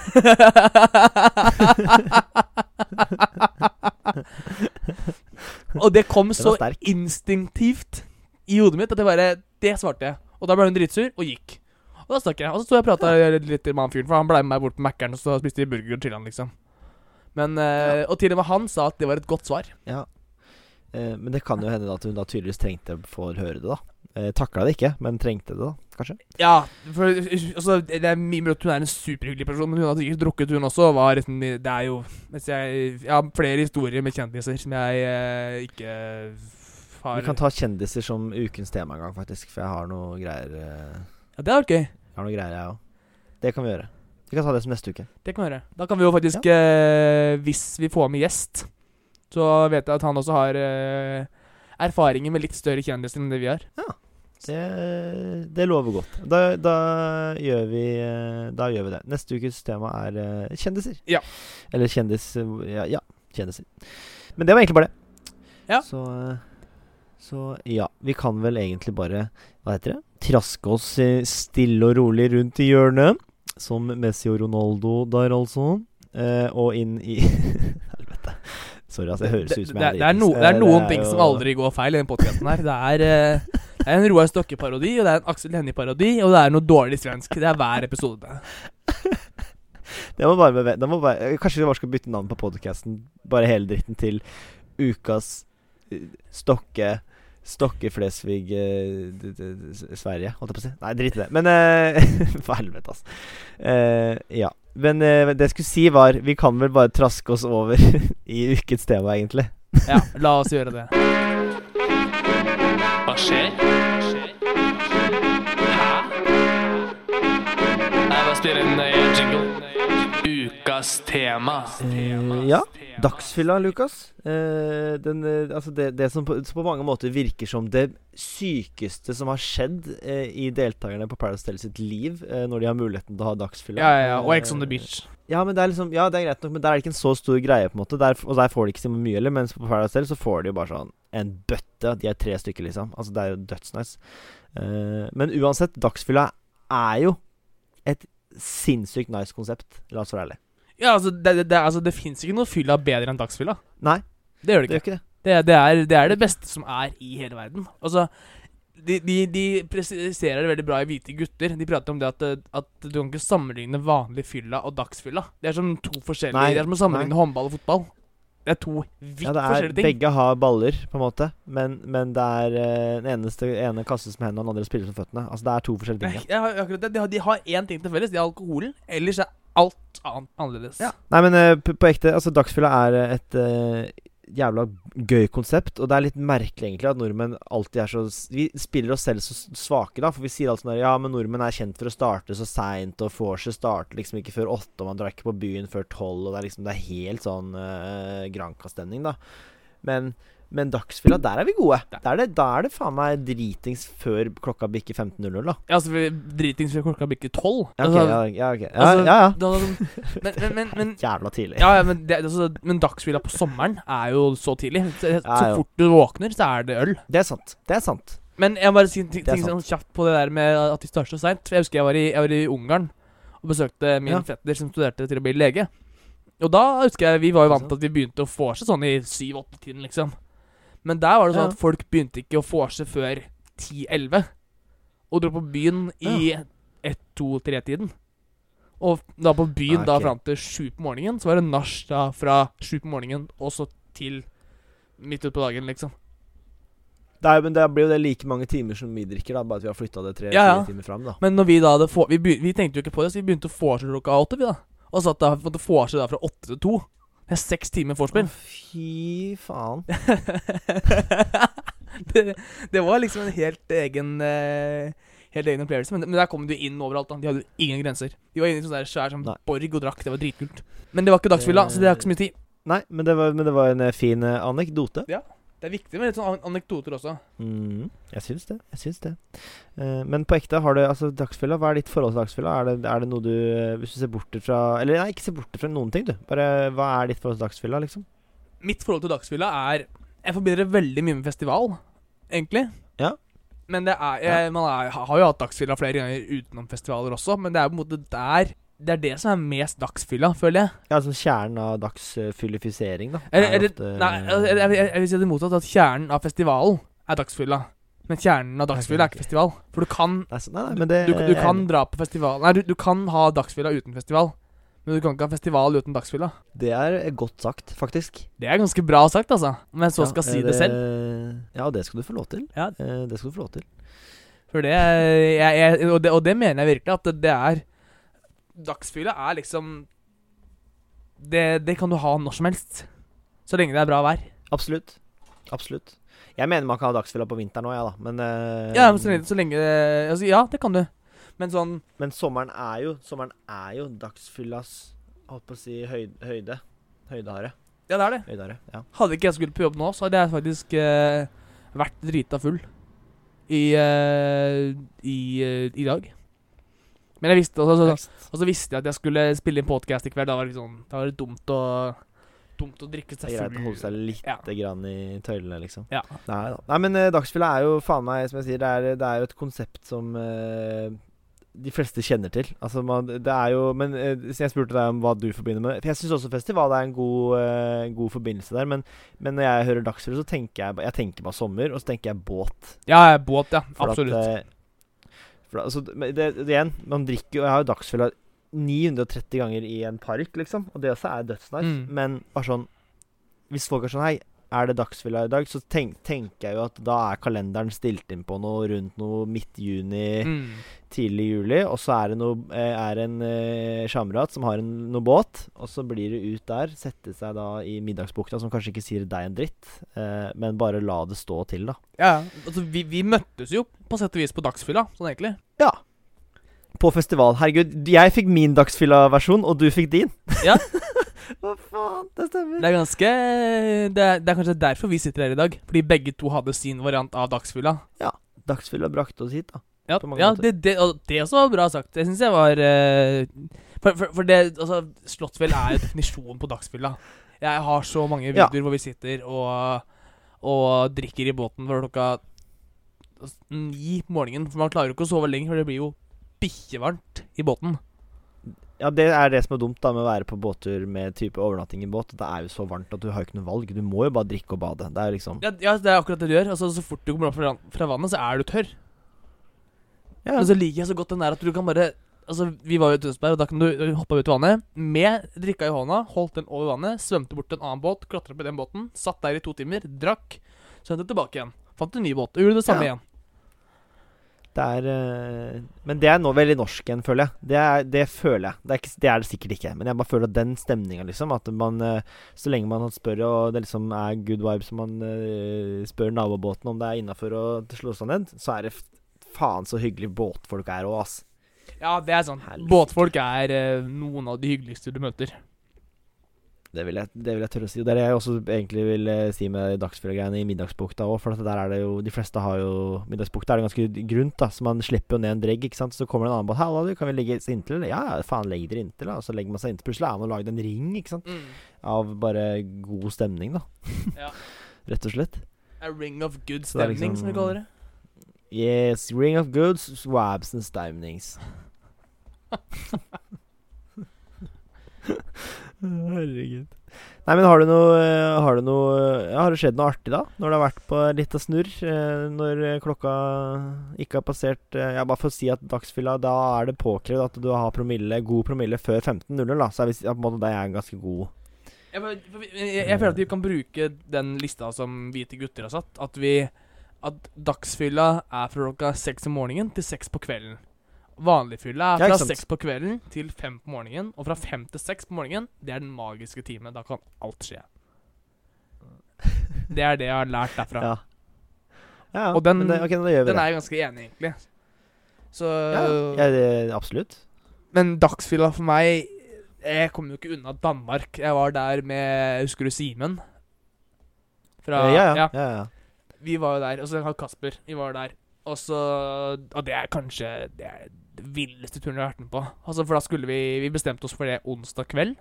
og det kom så instinktivt i hodet mitt at det bare Det svarte jeg. Og da ble hun dritsur og gikk. Og da stakk jeg. Og så sto jeg og prata litt med han fyren, for han ble med meg bort på Mækkern og så spiste vi burger og han, liksom. Men eh, Og til og med han sa at det var et godt svar. Ja. Eh, men det kan jo hende at hun da tydeligvis trengte å få høre det, da. Eh, Takla det ikke, men trengte det, da. Kanskje. Ja, for altså, det er mye mulig at hun er en superhyggelig person, men hun har sikkert drukket, hun også. Var liksom, det er jo jeg, jeg har flere historier med kjendiser som jeg eh, ikke har Vi kan ta kjendiser som ukens tema en gang, faktisk. For jeg har noe greier eh, Ja, det hadde vært gøy. Jeg har noe greier, jeg òg. Det kan vi gjøre. Vi kan ta det som neste uke. Det kan vi gjøre. Da kan vi jo faktisk, eh, hvis vi får med gjest, så vet jeg at han også har eh, erfaringer med litt større kjendiser enn det vi har. Det, det lover godt. Da, da, gjør vi, eh, da gjør vi det. Neste ukes tema er eh, kjendiser. Ja. Eller kjendis... Ja, ja, kjendiser. Men det var egentlig bare det. Ja. Så, eh, så ja. Vi kan vel egentlig bare Hva heter det? Traske oss stille og rolig rundt i hjørnet. Som Messi og Ronaldo der, altså. Eh, og inn i Helvete. Sorry, altså. Det høres Det, ut som det, jeg det, er no, dritings. det er noen noen er ting jo- som aldri går feil i den podkasten her. Det er, det er en Roar Stokke-parodi, og det er en Aksel Hennie-parodi, og det er noe dårlig svensk. Det er hver episode. Det må bare, det må bare Kanskje vi bare skal bytte navn på podcasten Bare hele dritten til Ukas eh, Stokke Stokke Flesvig eh, Sverige, holdt jeg på å si. Nei, drit i det. Men uh, For helvete, altså. Uh, ja. Men uh, det jeg skulle si, var Vi kan vel bare traske oss over i ukens tema, egentlig. Ja, la oss gjøre det. Skjer? Hæ? Jeg bare spiller en eh, jingle. Ukas tema. Eh, ja. Dagsfylla, Lukas. Eh, den, eh, altså det, det som på, som på mange måter virker som det sykeste som har skjedd eh, i deltakerne på Paradise Hotel sitt liv, eh, når de har muligheten til å ha dagsfylla. Ja, ja, ja. Og Ex on the Beach. Ja, men det er liksom Ja, det er greit nok, men der er det ikke en så stor greie, på en måte. Der, og der får de ikke så mye eller mens på Paradise Hotel så får de jo bare sånn en bøtte. De er tre stykker, liksom. Altså, det er jo dødsnice. Uh, men uansett, dagsfylla er jo et sinnssykt nice konsept. La oss være ærlige. Ja, altså, det, det, det, altså, det fins ikke noe fylla bedre enn dagsfylla. Nei, Det gjør det det ikke. gjør ikke det. Det, det, er, det er det beste som er i hele verden. Altså, de, de, de presiserer det veldig bra i Hvite gutter. De prater om det at, at du kan ikke sammenligne vanlig fylla og dagsfylla. Det er som to forskjellige Nei, Det er som å sammenligne håndball og fotball. Det er to vidt Ja, det er, forskjellige ting. begge har baller, på en måte, men, men det er uh, Den eneste ene kastes med hendene, og den andre spiller som føttene. Altså, det er to forskjellige ting. Ja, akkurat det. De har, de har én ting til felles. De har alkoholen. Ellers er alt annet annerledes. Ja. Nei, men uh, på, på ekte, altså Dagsfylla er eh, et eh, jævla gøy konsept, og det er litt merkelig egentlig at nordmenn alltid er så Vi spiller oss selv så svake, da, for vi sier alt sånn der Ja, men nordmenn er kjent for å starte så seint, og vorset starter liksom ikke før åtte, og man drar ikke på byen før tolv, og det er liksom Det er helt sånn uh, Granca-stemning, da. Men men dagsfylla, der er vi gode. Da er det, da er det faen meg dritings før klokka bikker 15.00, da. Ja, altså, dritings før klokka bikker tolv. Ja, ok, Altså, ja, ja, ok. ja, altså, ja, ja. sånn- Men, men, men, men Jævla tidlig. Ja, men, det, altså, men dagsfylla på sommeren er jo så tidlig. Så, så fort du våkner, så er det øl. Det er sant. Det er sant. Men jeg må bare si en ting, ting sånn kjapt på det der med at de starter så seint. Jeg husker jeg var i, jeg var i Ungarn og besøkte min Ja. fetter som studerte til å bli lege. Og da husker jeg vi var jo vant til at vi begynte å få seg sånn i syv-åtte-tiden, liksom. Men der var det sånn Ja. at folk begynte ikke å vorse før ti-elleve. Og dro på byen i ett-to-tre-tiden. Og da på byen Ah, da ok. fram til 7 på morgenen, så var det nach da fra 7 på morgenen og så til midt utpå dagen, liksom. Er, men det blir jo det like mange timer som vi drikker, da, bare at vi har flytta det tre-fire Ja, ja. timer fram. da Men når vi da hadde få, vi, vi tenkte jo ikke på det, så vi begynte å vorse klokka åtte, vi da. Og satt da måtte vorse da fra åtte til to. Det er seks timer vorspiel. Fy faen. det, det var liksom en helt egen uh, Helt egen opplevelse. Men, men der kom du inn overalt. da De hadde ingen grenser. De var inne i sånn der svær sånn borg og drakk. Det var dritkult. Men det var ikke dagsfylla, så det har ikke så mye tid. Nei, men det var, men det var en eh, fin anekdote. anekdote. Det er viktig med litt sånn anekdoter også. Mm, jeg syns det. Jeg syns det. uh, men på ekte, har du altså dagsfylla? Hva er ditt forhold til dagsfylla? Er det, er det noe du eh, Hvis du ser bort fra Eller nei, ikke se bort fra noen ting, du. Bare hva er ditt forhold til dagsfylla, liksom? Mitt forhold til dagsfylla er Jeg forbinder det veldig mye med festival, egentlig. Ja. Men det er, jeg, man er, har jo hatt dagsfylla flere ganger utenom festivaler også, men det er på en måte der Det er det som er mest dagsfylla, føler jeg. Ja, altså Kjernen av dagsfyllifisering, da. Er, er det, nei, altså, jeg, jeg, jeg vil si det motsatt. At kjernen av festivalen er dagsfylla. Men kjernen av dagsfylla er ikke festival. For du kan Nei, nei, nei, det Du, du er kan dra på festival Nei, du, du kan ha dagsfylla uten festival. Men du kan ikke ha festival uten dagsfylla. Det er godt sagt, faktisk. Det er ganske bra sagt, altså. Jeg så Ja, skal si det, det selv. Ja, og det skal du få lov til. Ja. Eh, det skal du få lov til. For det, jeg, jeg, og det Og det mener jeg virkelig. At det, det er Dagsfylla er liksom det, det kan du ha når som helst. Så lenge det er bra vær. Absolutt. Absolutt. Jeg mener man kan ha dagsfylla på vinteren òg, ja da. Men, uh, Ja, men så lenge, så lenge altså, Ja, det kan du. Men sånn men sommeren er jo Sommeren er jo dagsfyllas Holdt på å si høy, høyde. Høydehare. Ja, det er det. Høydehare. Ja. Hadde ikke jeg skulle på jobb nå, så hadde jeg faktisk uh, vært drita full i, uh, i, i dag. Men jeg visste altså, så, Og så visste jeg at jeg skulle spille inn podcast i kveld. Da var det litt sånn Da var det dumt å Dumt å drikke seg full. greit å holde seg litt Ja. grann i tøylene, liksom. Ja. Nei da. Nei, men uh, dagsfylla er jo faen meg, som jeg sier, det er, det er jo et konsept som uh, de fleste kjenner til. Altså, man, det er jo Men eh, jeg spurte deg om hva du forbinder med For jeg syns også festival er en god, eh, god forbindelse der. Men, men når jeg hører Dagsrevyen, så tenker jeg Jeg tenker bare sommer, og så tenker jeg båt. Ja, båt, ja. For Absolutt. At, eh, for, altså, det, det, igjen, man drikker jo Jeg har jo dagsfylla 930 ganger i en park, liksom. Og det også er dødsnice. Mm. Men bare sånn Hvis folk er sånn Hei, er det dagsfylla i dag? Så tenk, tenker jeg jo at da er kalenderen stilt inn på noe rundt noe midt-juni, Mm. tidlig juli. Og så er det noe eh, Er en eh, sjamerat som har en, noe båt. Og så blir det ut der, sette seg da i middagsbukta, som kanskje ikke sier deg en dritt, eh, men bare la det stå til, da. Ja, altså vi, vi møttes jo på sett og vis på dagsfylla, sånn egentlig. Ja. På festival. Herregud, jeg fikk min dagsfylla-versjon, og du fikk din. Ja. Hva faen? Det stemmer. Det er ganske det er, det er kanskje derfor vi sitter her i dag. Fordi begge to hadde sin variant av dagsfylla. Ja. Dagsfylla brakte oss hit, da. Ja, ja det, det, og det også var bra sagt. Det syns jeg var uh, for, for, for det Altså, Slottsfjell er jo definisjonen på dagsfylla. Jeg har så mange Ja. videoer hvor vi sitter og, og drikker i båten fra klokka ni på morgenen. For man klarer jo ikke å sove lenger, for det blir jo bikkjevarmt i båten. Ja, det er det som er dumt da med å være på båttur med type overnatting i båt. Det er jo så varmt at du har jo ikke noe valg. Du må jo bare drikke og bade. Det er jo liksom Ja, ja, det er akkurat det du gjør. Altså, Så fort du kommer opp fra, fra vannet, så er du tørr. Ja. Men så liker jeg så godt den der at du kan bare Altså, Vi var jo i Tønsberg, og da kan du du hoppe ut i vannet med drikka i hånda, holdt den over vannet, svømte bort til en annen båt, klatra opp i den båten, satt der i to timer, drakk, svømte tilbake igjen. Fant en ny båt og gjorde det samme Ja. igjen. Det er eh, Men det er nå veldig norsk igjen, føler jeg. Det, er, det føler jeg. Det er, ikke, det er det sikkert ikke. Men jeg bare føler at den stemninga, liksom At man eh, Så lenge man spør, og det liksom er good vibes, og man eh, spør nabobåten om det er innafor å slå seg ned, så er det faen så hyggelig båtfolk er òg, ass. Ja, det er sånn. Båtfolk er noen av de hyggeligste du møter. Det vil, jeg, det vil jeg tørre å si. Og det er det jeg også egentlig vil eh, si med dagsfylla-greiene i Middagsbukta òg. For at der er det jo De fleste har jo Middagsbukta er det ganske grunt, da. Så man slipper jo ned en dregg, ikke sant. Så kommer det en annen båt. 'Halla, du, kan vi legge oss inntil?' eller? 'Ja, faen, legg dere inntil', da. Og så legger man seg inntil. Plutselig er man lagd en ring, ikke sant. Av bare god stemning, da. Ja. Rett og slett. A ring of good stemning, liksom- som vi kaller det. Yes, ring of good swabs and stimnings. Herregud. Nei, men har du noe eh, Har det noe ja, Har det skjedd noe artig, da? Når det har vært på litt av snurr? eh, Når klokka ikke har passert eh, Ja, bare for å si at dagsfylla, da er det påkrevd at du har promille, god promille før 15.00, da. Så er vil på en måte det er ganske god Jeg, vi- jeg, jeg føler at vi kan bruke den lista som hvite gutter har satt. At vi at dagsfylla er fra klokka seks om morgenen til seks på kvelden. Vanlig fylla er fra seks på kvelden til fem på morgenen. Og fra fem til seks på morgenen, det er den magiske timen. Da kan alt skje. Det er det jeg har lært derfra. Ja. ja. Og den- det, okay, Den er jeg ganske enig i, egentlig. Så Ja, ja, det, absolutt. Men dagsfylla for meg Jeg kom jo ikke unna Danmark. Jeg var der med Husker du Simen? Fra Eh, ja, ja. ja. Vi var jo der. Og så har Kasper. Vi var der. Og så Og det er kanskje Det er villeste turen vi har vært med på. Altså For da skulle vi Vi bestemte oss for det onsdag kveld.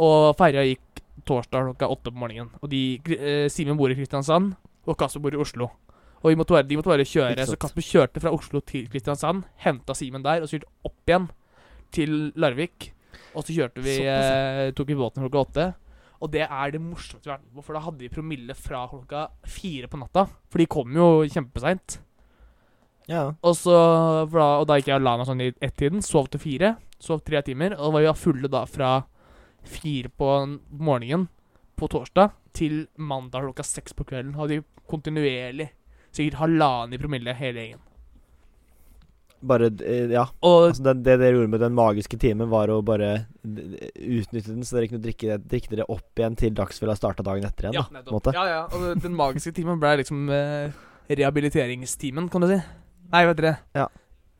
Og ferja gikk torsdag klokka åtte på morgenen. Og de eh, Simen bor i Kristiansand, og Kasper bor i Oslo. Og vi måtte bare, de måtte bare kjøre. Så. Kasper kjørte fra Oslo til Kristiansand, henta Simen der og kjørte opp igjen til Larvik. Og så kjørte vi eh, Tok vi båten klokka åtte. Og det er det morsomste vi har vært med på, for da hadde vi promille fra klokka fire på natta. For de kom jo kjempeseint. Ja. Og så for da, Og da gikk jeg og la meg sånn i ett-tiden. Sov til fire. Sov tre timer. Og var jo fulle da fra fire på morgenen på torsdag til mandag klokka seks på kvelden. Hadde kontinuerlig sikkert halvannen i promille hele gjengen. Bare eh, Ja. Og Altså, det, det dere gjorde med den magiske timen, var å bare d- utnytte den, så dere kunne drikke, drikke dere opp igjen til dagsfylla starta dagen etter igjen. ja, da. Ja, ja. Og den magiske timen ble liksom eh, rehabiliteringstimen, kan du si. Nei, vet dere. Ja.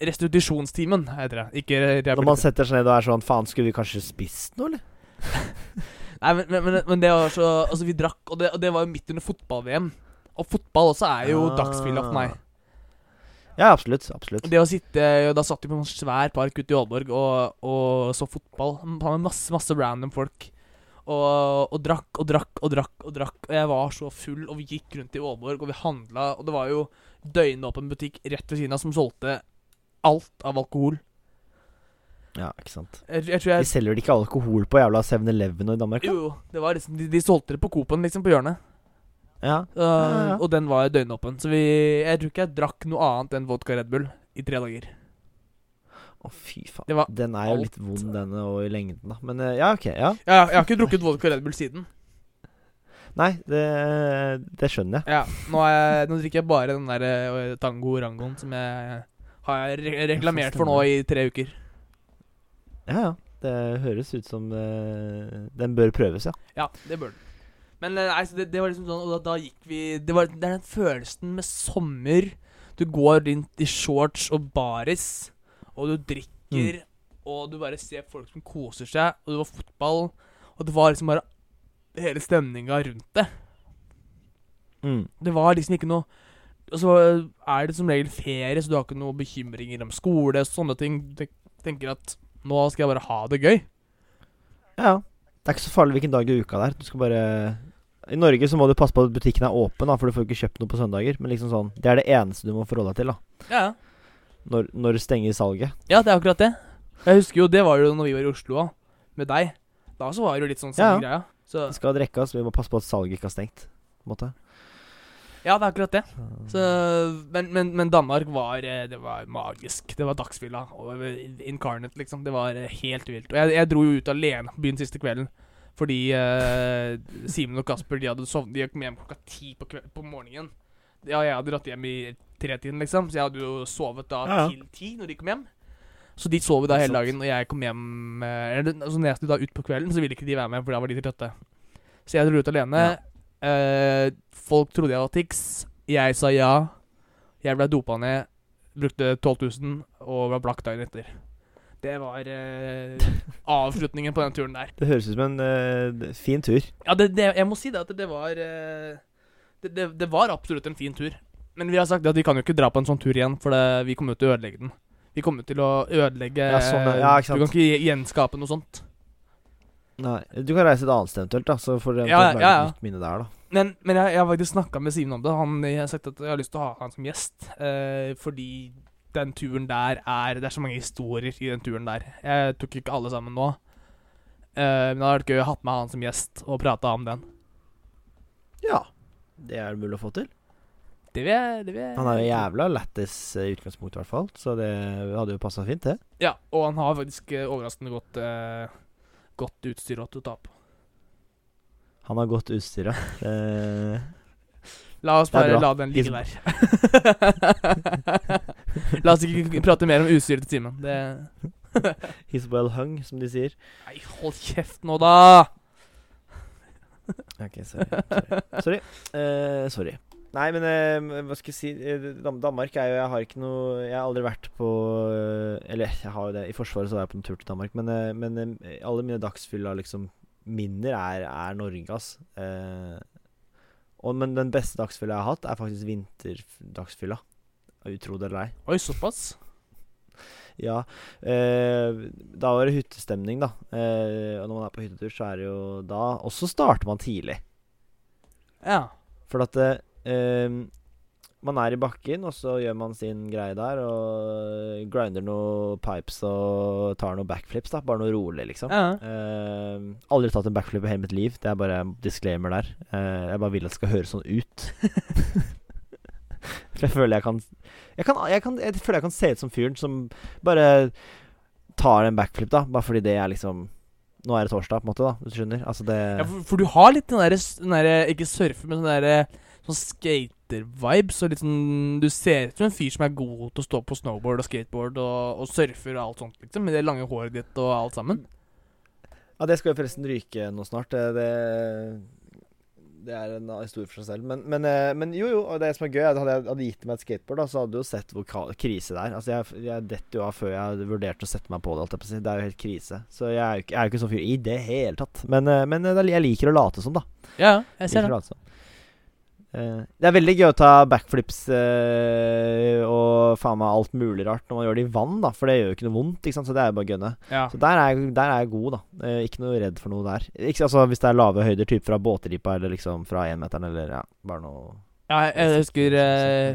Restitusjonstimen heter det. Ikke Når man setter seg ned og er sånn Faen, skulle vi kanskje spist noe, eller? Nei, men, men, men, det var så Altså, vi drakk, og det, og det var jo midt under fotball-VM. Og fotball også er jo Ah. dagsfylla for meg. Ja, absolutt. Absolutt. Det å sitte Da satt vi på en svær park ute i Aalborg og, og så fotball med masse, masse random folk. Og, og drakk og drakk og drakk og drakk. Og jeg var så full, og vi gikk rundt i Aalborg, og vi handla, og det var jo døgnåpen butikk rett ved siden av som solgte alt av alkohol. Ja, ikke sant. Jeg, jeg tror De selger vel ikke alkohol på jævla 7-Eleven i Danmark? da? Jo. Det var liksom, de, de solgte det på Coop-en, liksom, på hjørnet. Ja. Uh, Ja, ja. Og den var døgnåpen. Så vi, jeg tror ikke jeg drakk noe annet enn vodka Red Bull i tre dager. Å, fy faen. Den er jo alt. litt vond, denne, og i lengden, da. Men eh, ja, ok. Ja. Ja, jeg har ikke drukket vodka Red Bull siden. Nei, det, det skjønner jeg. Ja, nå, jeg, nå drikker jeg bare den der eh, Tango Rangoen som jeg har re reklamert for nå i tre uker. Ja, ja. Det høres ut som uh, den bør prøves, ja. Ja, det bør den. Men eh, nei, så det, det var liksom sånn Og da, da gikk vi det, var, det er den følelsen med sommer. Du går rundt i shorts og baris, og du drikker, og du bare ser folk som koser seg, og det var fotball, og det var liksom bare hele stemninga rundt det. Mm. Det var liksom ikke noe Og så er det som regel ferie, så du har ikke noen bekymringer om skole, sånne ting. Du tenker at nå skal jeg bare ha det gøy. Ja, ja. Det er ikke så farlig hvilken dag i uka det er. Du skal bare I Norge så må du passe på at butikken er åpen, da, for du får ikke kjøpt noe på søndager. Men liksom sånn Det er det eneste du må forholde deg til, da. Ja, Når, når det stenger salget. ja det er akkurat det. Jeg husker jo, det var jo når vi var i Oslo òg, med deg. Da så var det jo litt sånn samme Ja. greia. Så Det skal drikkes, vi må passe på at salget ikke har stengt. På en måte. ja, det er akkurat det. Så, men, men, men Danmark var eh, Det var magisk. Det var dagsfylla. Incarnate, liksom. Det var eh, helt vilt. Og jeg, jeg dro jo ut alene på byen siste kvelden. Fordi eh, Simen og Kasper De hadde sovnet De kom hjem klokka ti på, kveld, på morgenen. Ja, jeg hadde dratt hjem i tretiden, liksom. Så jeg hadde jo sovet da Ja, ja. til ti når de kom hjem. Så de sov jo da hele dagen, og jeg kom hjem eller, altså Når jeg skulle da ut på kvelden, så ville ikke de være med, for da var de til trøtte. Så jeg dro ut alene. Eh, folk trodde jeg var Tix. Jeg sa ja. Jeg ble dopa ned, brukte 12 000 og var blakk dagen etter. Det var eh, avslutningen på den turen der. Det høres ut som en eh, fin tur. Ja, det, det, jeg må si det at det var eh, det, det, det var absolutt en fin tur. Men vi har sagt at vi kan jo ikke dra på en sånn tur igjen, for det, vi kommer jo til å ødelegge den. Vi kommer til å ødelegge Ja, sånn, ja. Du kan ikke gjenskape noe sånt. Nei, Du kan reise et annet sted eventuelt, da. Så får dere Ja, lage et nytt minne der, da. Men, men jeg, jeg har faktisk snakka med Simen om det. Han, jeg har sagt at jeg har lyst til å ha han som gjest. Eh, fordi den turen der er Det er så mange historier i den turen der. Jeg tok ikke alle sammen nå. Eh, men det hadde vært gøy å ha med han som gjest og prata om den. Ja. Det er det mulig å få til. Det vil jeg, det vil jeg Han er jo jævla lættis utgangspunkt, i utgangspunktet, i hvert fall. Så det hadde jo passa fint, det. Ja, og han har faktisk eh, overraskende godt, uh, godt utstyr å ta på. Han har godt utstyr, ja. Eh, La oss bare la den ligge der. la oss ikke prate mer om utstyret til Simen. Det He's well hung, som de sier. Nei, hold kjeft nå, da! Ok, sorry. Sorry. Sorry. Uh, sorry. Nei, men eh, hva skal jeg si eh, Danmark er jo Jeg har ikke noe Jeg har aldri vært på eh, Eller jeg har jo det. I Forsvaret så var jeg på en tur til Danmark, men, eh, men alle mine dagsfylla liksom minner er, er Norge, ass. Eh, og, men den beste dagsfylla jeg har hatt, er faktisk vinterdagsfylla. Utro det eller ei. Oi, såpass? Ja. Eh, da var det hyttestemning, da. Eh, og når man er på hyttetur, så er det jo da Og så starter man tidlig. Ja. For at eh, eh, man er i bakken, og så gjør man sin greie der. Og grinder noe pipes og tar noen backflips. da Bare noe rolig, liksom. ja. Uh, aldri tatt en backflip i hele mitt liv. Det er bare en disclaimer der. Uh, jeg bare vil at det skal høres sånn ut. For jeg føler jeg kan jeg, kan jeg kan Jeg føler jeg kan se ut som fyren som bare tar en backflip, da. Bare fordi det er liksom Nå er det torsdag, på en måte, da. Du skjønner? Altså det ja for, for du har litt den derre der, Ikke surfe, men den derre Sånn skater-vibes. Og litt sånn Du ser ut som en fyr som er god til å stå på snowboard og skateboard og, og surfer og alt sånt, liksom. Med det lange håret ditt og alt sammen. Ja, det skal jo forresten ryke nå snart. Det, det, det er en historie for seg selv. Men, men, eh, men jo, jo. Og det som er gøy, hadde jeg hadde gitt meg et skateboard, da, så hadde du jo sett hvor krise det er. Altså, jeg, jeg detter jo av før jeg vurderte å sette meg på det. Alt jeg på. Det er jo helt krise. Så jeg er jo ikke, jeg er jo ikke sånn fyr i det hele tatt. Men, eh, men eh, jeg liker å late som, da. Ja, jeg ser det. å late som. Eh, det er veldig gøy å ta backflips eh, og faen meg alt mulig rart når man gjør det i vann, da. For det gjør jo ikke noe vondt, ikke. Så det er jo bare å gunne. Ja. Så der er, der er jeg god, da. Eh, ikke noe redd for noe der. Ikke, altså Hvis det er lave høyder, typ fra båtripa eller liksom fra énmeteren eller ja, bare noe Ja, jeg, jeg husker eh,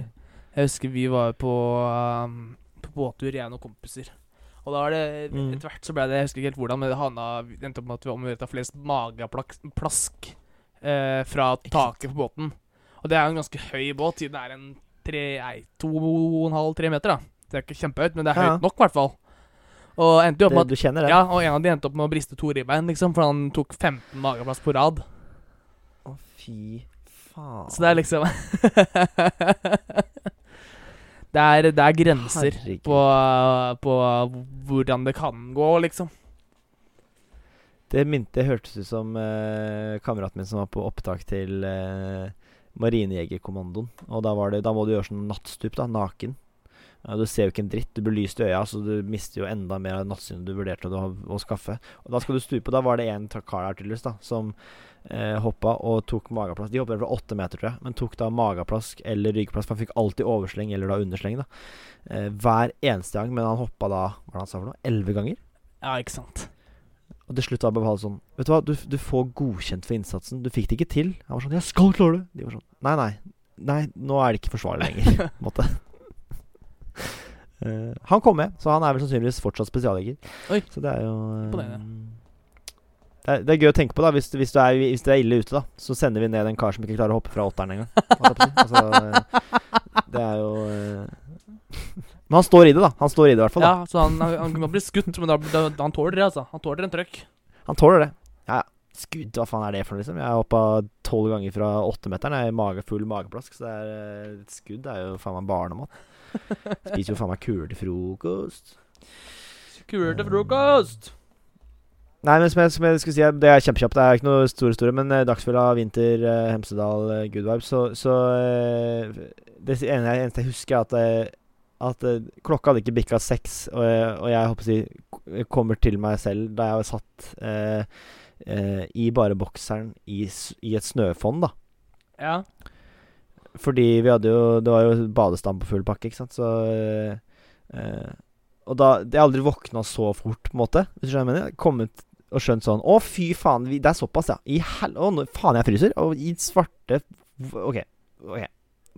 Jeg husker vi var på, um, på båttur, jeg og noen kompiser. Og da var det Mm. Etter hvert så ble det Jeg husker ikke helt hvordan, men det havna vi endte opp med at vi omgjorde flest mageplask eh, fra taket på båten. Og det er jo en ganske høy båt, siden det er en tre, nei, to og en halv, tre meter. da Det er ikke kjempehøyt, men det er høyt nok, i hvert fall. Og endte jo opp med at Du kjenner det? Ja, og en av de endte opp med å briste to ribbein, liksom, for han tok 15 mageplass på rad. Å, fy faen. Så det er liksom det, er, det er grenser på, på hvordan det kan gå, liksom. Det minte hørtes ut som uh, kameraten min som var på opptak til eh, Marinejegerkommandoen. Og da, var det, da må du gjøre sånn nattstup, da, naken. Du ser jo ikke en dritt. Du blir lyst i øya, så du mister jo enda mer av nattsynet du vurderte å, å skaffe. Og da skal du stupe. Da var det en kar her tydeligvis da som eh, hoppa og tok mageplask. De hoppa fra åtte meter, tror jeg, men tok da mageplask eller ryggplask. Han fikk alltid oversleng eller da undersleng, da. Eh, hver eneste gang. Men han hoppa da Hva han sa for noe? Elleve ganger? Ja, ikke sant. Og til slutt var det Hale sånn Vet du hva, du, du får godkjent for innsatsen. Du fikk det ikke til. Han var sånn 'Jeg skal klare det!' De var sånn Nei, nei. Nei, nå er det ikke forsvarlig lenger. på en måte. Uh, han kom med, så han er vel sannsynligvis fortsatt spesialjeger. Oi. Så det er jo eh, Imponerende. det, er, det er gøy å tenke på, da. Hvis, hvis, du er, hvis du er ille ute, da, så sender vi ned en kar som ikke klarer å hoppe fra åtteren engang. Altså, det er jo eh, Men han står i det, da. Han står i det i hvert fall. da Ja, så han, han, han kan bli skutt, men da, da, han tåler det, altså. Han tåler en trøkk. Han tåler det. Ja, ja. Skudd, hva faen er det for noe, liksom? Jeg har hoppa tolv ganger fra åttemeteren. Jeg er mage, full mageplask, så det er, eh, et skudd er jo faen meg barnemat. Spiser jo faen meg kuler til frokost. Kuler til frokost! Nei, men som jeg, som jeg skulle si, det er kjempekjapt. Det er ikke noe store, store, men eh, Dagsfylla, vinter, eh, Hemsedal, good vibes. Så, så Det eneste jeg husker, er at, at uh, klokka hadde ikke bikka seks, og, jeg- og jeg håper å si kommer til meg selv da jeg var satt uh, uh, i bare bokseren i, i et snøfonn, da. Ja. Fordi vi hadde jo Det var jo badestand på full pakke, ikke sant, så eh, eh, Og da Jeg har aldri våkna så fort, på en måte, hvis du skjønner hva jeg mener. Kommet og skjønt sånn Å, fy faen, vi, det er såpass, ja. I hel... Å, nå, faen, jeg fryser. Og i svarte OK. ok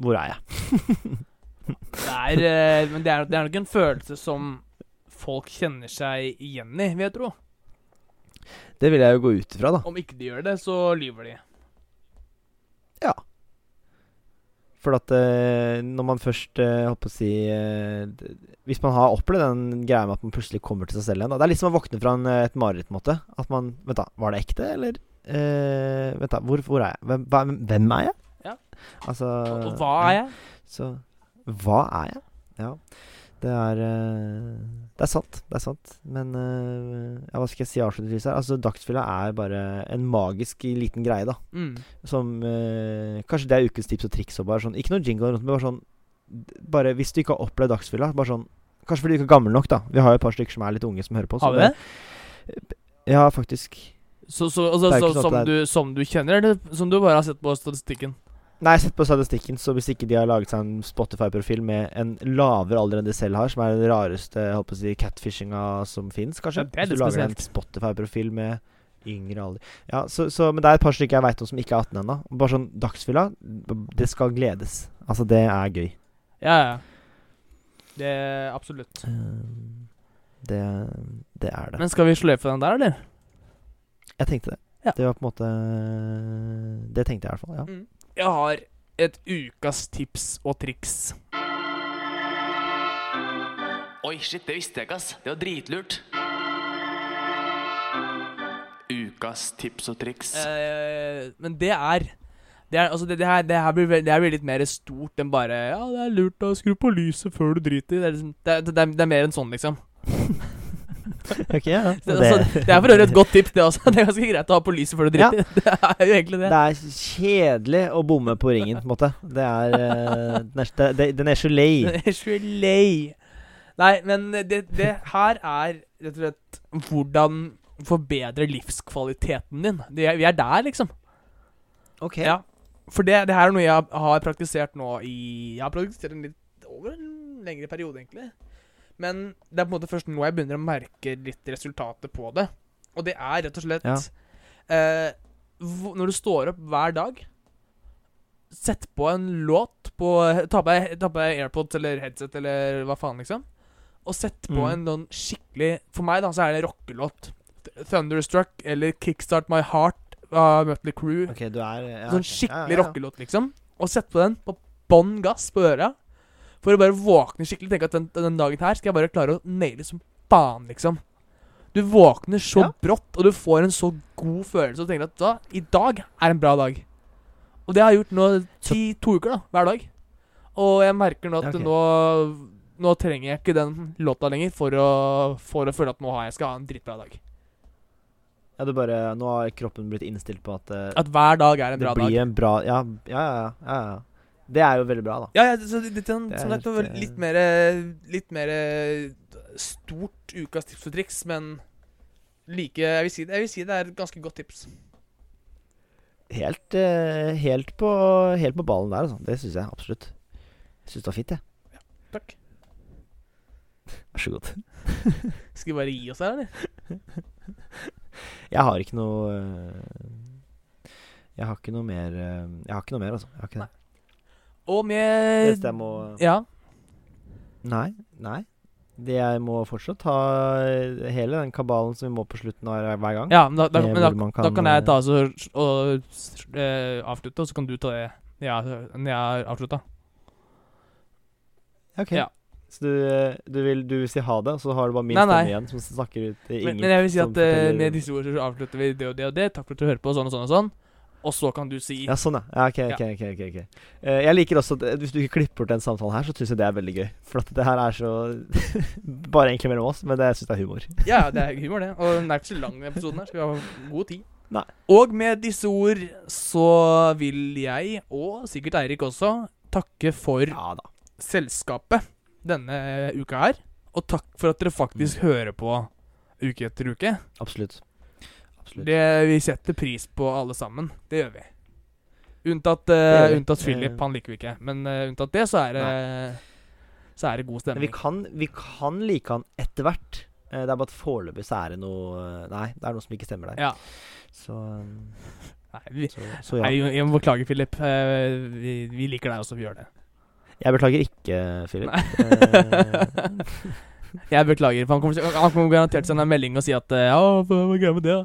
Hvor er jeg? Det er, eh, men det er, det er nok en følelse som folk kjenner seg igjen i, vil jeg tro. Det vil jeg jo gå ut ifra, da. Om ikke de gjør det, så lyver de. Ja. For at eh, når man først eh, på å si eh, Hvis man har opplevd den greia med at man plutselig kommer til seg selv igjen da. Det er litt som å våkne fra en, eh, et mareritt, måte. At man Vent, da. Var det ekte, eller? Eh, vent, da. Hvor, hvor er jeg? Hvem, hvem er jeg? Ja. Altså Og hva er jeg? Så Hva er jeg? Ja. Det er eh, Det er sant. Det er sant. Men eh, ja, hva skal jeg si avslutningsvis her? Altså, Dagsfylla er bare en magisk liten greie, da. Mm. Som eh, Kanskje det er ukens tips og triks og bare sånn Ikke noe jingle, rundt, men bare sånn Bare hvis du ikke har opplevd Dagsfylla, bare sånn Kanskje fordi du ikke er gammel nok, da. Vi har jo et par stykker som er litt unge, som hører på. Har vi det? Ja, faktisk. Så, så, altså, så, som, du, som du kjenner, eller som du bare har sett på statistikken? Nei, sett på statistikken, så hvis ikke de har laget seg en Spotify-profil med en lavere alder enn de selv har, som er den rareste jeg håper å si, catfishinga som fins, kanskje Ja, Hvis du lager en. Spotify-profil med yngre alder Ja, så, så, Men det er et par stykker jeg veit om som ikke er 18 ennå. Bare sånn dagsfylla, det skal gledes. Altså, det er gøy. Ja, ja. Det er absolutt. Eh, Det, det er det. Men skal vi sløyfe den der, eller? Jeg tenkte det. Ja. Det var på en måte Det tenkte jeg i hvert fall. Ja. Mm. Jeg har et ukas tips og triks. Oi, shit, det visste jeg ikke, ass. Det var dritlurt. Ukas tips og triks. Eh, men det er det, er, altså det, det, her, det, her blir, det her blir litt mer stort enn bare Ja, det er lurt å skru på lyset før du driter. Det er, liksom, det, er- det, er, er mer enn sånn, liksom. Ok, ja. Det, altså, det er for øvrig et godt tips, det også. Det er ganske greit å ha på lyset før du Ja. Det er jo egentlig det. Det er kjedelig å bomme på ringen, på en måte. Det er uh, Den er, så lei. Den er så lei. Nei, men det, det her er rett og slett hvordan forbedre livskvaliteten din. Det, vi er der, liksom. Ok. Ja. For det, det her er noe jeg har praktisert nå i Jeg har praktisert en litt over en lengre periode, egentlig. Men det er på en måte først nå jeg begynner å merke litt resultatet på det. Og det er rett og slett Ja. eh, Når du står opp hver dag, sett på en låt på Ta på ta på AirPods eller headset eller hva faen, liksom. Og sett på Mm. en noen skikkelig For meg, da, så er det rockelåt. Thunderstruck eller Kickstart My Heart av Mutley Crew. Okay, du er ja, Sånn skikkelig ja. rockelåt, liksom. Og sett på den på bånn gass på øra. For å bare våkne skikkelig. Tenke at den, den dagen her skal jeg bare klare å naile som faen, liksom. Du våkner så Ja. brått, og du får en så god følelse og tenker at da, i dag er en bra dag. Og det har jeg gjort nå ti, to uker, da, hver dag. Og jeg merker nå at okay. nå Nå trenger jeg ikke den låta lenger for å, for å føle at nå har jeg skal ha en drittbra dag. Ja, det bare Nå har kroppen blitt innstilt på at eh, At hver dag er en det bra blir dag. en bra Ja, ja, ja. ja, ja. Det er jo veldig bra, da. Ja, ja så sånn, Det er sånn det var helt, eh, litt mer Litt mer stort ukas tips og triks, men like jeg vil, si, jeg vil si det er et ganske godt tips. Helt, eh, helt, på, helt på ballen der, altså. Det syns jeg absolutt. Jeg syns det var fint, jeg. Takk. Vær så god. Skal vi bare gi oss her, eller? Jeg har ikke noe eh, Jeg har ikke noe mer eh, Jeg har ikke noe mer, altså. Jeg har ikke det. Og Det med eneste jeg må Ja. Nei. Nei. Det jeg må fortsatt ha hele den kabalen som vi må på slutten av hver gang. ja men da, da, men da, kan, da kan, jeg eh, ta så, og uh, avslutte, og så kan du ta det når jeg, når jeg har avslutta. Ok. Ja. Så du, eh, du, vil, du vil si ha det, og så har du bare min stemme igjen som snakker ut til Men, ingen men jeg vil si at uh, med disse ordene så avslutter vi det og det og det. Takk for at du hører på, sånn og sånn og sånn. Og så kan du si Ja, sånn, ja. ja ok, ok, ok, ok, okay. Uh, jeg liker også at eh, Hvis du ikke klipper bort den samtalen her, så syns jeg det er veldig gøy. For at det her er så Bare egentlig mellom oss, men det syns jeg er humor. Ja, det er humor, det. Og den er ikke så lang, den episoden her. Skal vi ha god tid. Nei. Og med disse ord så vil jeg, og sikkert Eirik også, takke for Ja selskapet denne uka her. Og takk for at dere faktisk hører på uke etter uke. Absolutt. Absolutt. Det, vi setter pris på alle sammen. Det gjør vi. Unntatt, vi. unntatt Philip, Eh. han liker vi ikke. Men uh, unntatt det, så er det Så er det god Men vi stemning. kan, vi kan like han etter hvert. Det er bare at foreløpig så er det noe Nei, det er noe som ikke stemmer der. Ja. Så, Nei, vi, så, så ja. nei, jeg må beklage, Philip. Vi, vi liker deg også, vi gjør det. Jeg beklager ikke, Philip. Jeg beklager, for han kommer, han kommer garantert sende en melding og si at Ja, hva er greia med det? da?»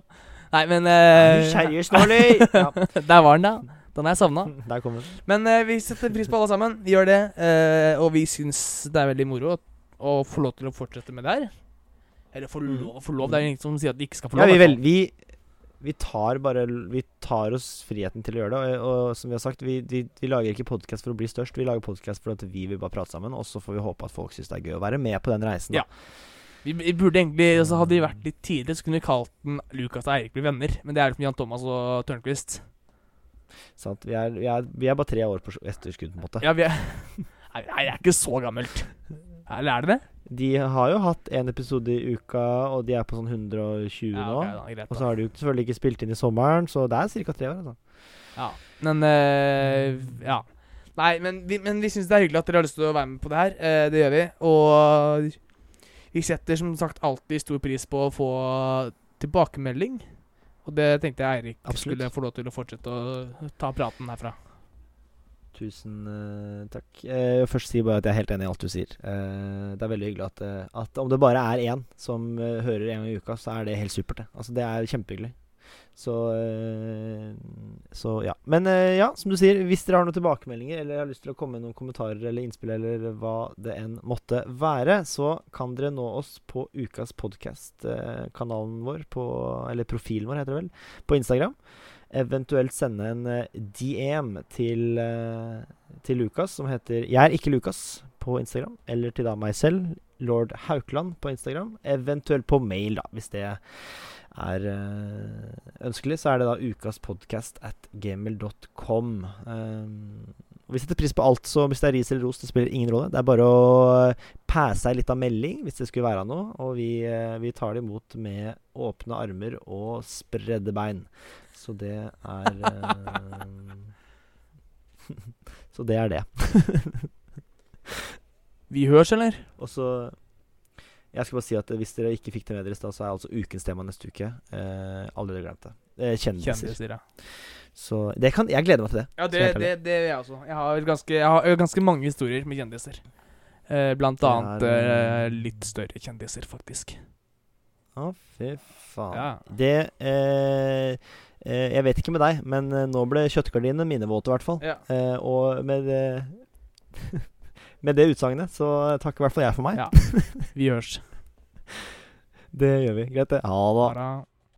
Nei, men eh, Seriøst, Norley! Ja. Der var den, da. Den jeg savna. Der kommer den. Men uh, vi setter pris på alle sammen. Vi gjør det. Uh, og vi syns det er veldig moro å, få lov til å fortsette med det her. Eller få Mhm. lov, få lov. Det er ingen som sier at de ikke skal få Ja, lov. vi, vel, vi, vi tar bare Vi tar oss friheten til å gjøre det. Og, og som vi har sagt, vi, vi, vi lager ikke podkast for å bli størst, vi lager podkast for at vi vil bare prate sammen. Og så får vi håpe at folk syns det er gøy å være med på den reisen. Da. Ja. Vi, vi burde egentlig, altså Hadde vi vært litt tidligere, så kunne vi kalt den Lukas og Eirik blir venner. Men det er liksom Jan Thomas og Tørnquist. Sant? Vi, er, vi, er, vi er bare tre år på etterskudd, på en måte. Ja, vi er Nei, det er ikke så gammelt. Eller er det det? De har jo hatt én episode i uka, og de er på sånn 120 Ja, nå. ok, da, greit, Og så har de jo selvfølgelig ikke spilt inn i sommeren, så det er ca. tre år. Altså. Ja. Men øh, Ja. Nei, men vi, men vi syns det er hyggelig at dere har lyst til å være med på det her. Eh, det gjør vi. Og vi setter som sagt alltid stor pris på å få tilbakemelding. Og det tenkte jeg Eirik Absolutt. skulle få lov til å fortsette å ta praten herfra. Tusen uh, takk. Eh, jeg vil først si bare at jeg er helt enig i alt du sier. Uh, det er veldig hyggelig at, uh, at om det bare er én som hører en gang i uka, så er det helt supert. Det Altså, det er kjempehyggelig. Så, så ja. Men eh, ja, som du sier, hvis dere har noen tilbakemeldinger eller har lyst til å komme med noen kommentarer eller innspill eller hva det enn måtte være, så kan dere nå oss på Ukas podkast-kanalen vår, på, eller profilen vår heter det vel, på Instagram. Eventuelt sende en eh, DM til, eh, til Lukas som heter Jeg er ikke Lukas på Instagram. Eller til da meg selv, lord Haukeland på Instagram. Eventuelt på mail, da, hvis det er eh, ønskelig. Så er det da ukaspodcast at gmail.com. Um, vi setter pris på alt, så hvis det er ris eller ros, det spiller ingen rolle. Det er bare å passe ei litt av melding hvis det skulle være noe. Og vi, eh, vi tar det imot med åpne armer og spredde bein. Så det er eh, Så det er det. Vi høres, eller? Og så Jeg skal bare si at hvis dere ikke fikk det med dere i stad, så er altså ukens tema neste uke. Eh, allerede glemt det. Eh, kjendiser. Kjendiser, ja. Så det kan, jeg gleder meg til det. Ja, det, det, det gjør jeg også. Jeg har ganske, jeg har ganske mange historier med kjendiser. Eh, blant annet er, eh, eh, litt større kjendiser, faktisk. Å, fy faen. Ja. Det eh, eh, Jeg vet ikke med deg, men eh, nå ble kjøttgardinene mine våte, i hvert fall. Ja. Eh, og med Med det utsagnet så takker i hvert fall jeg for meg. Ja. Vi høres. Det gjør vi. Greit, det. Ha det.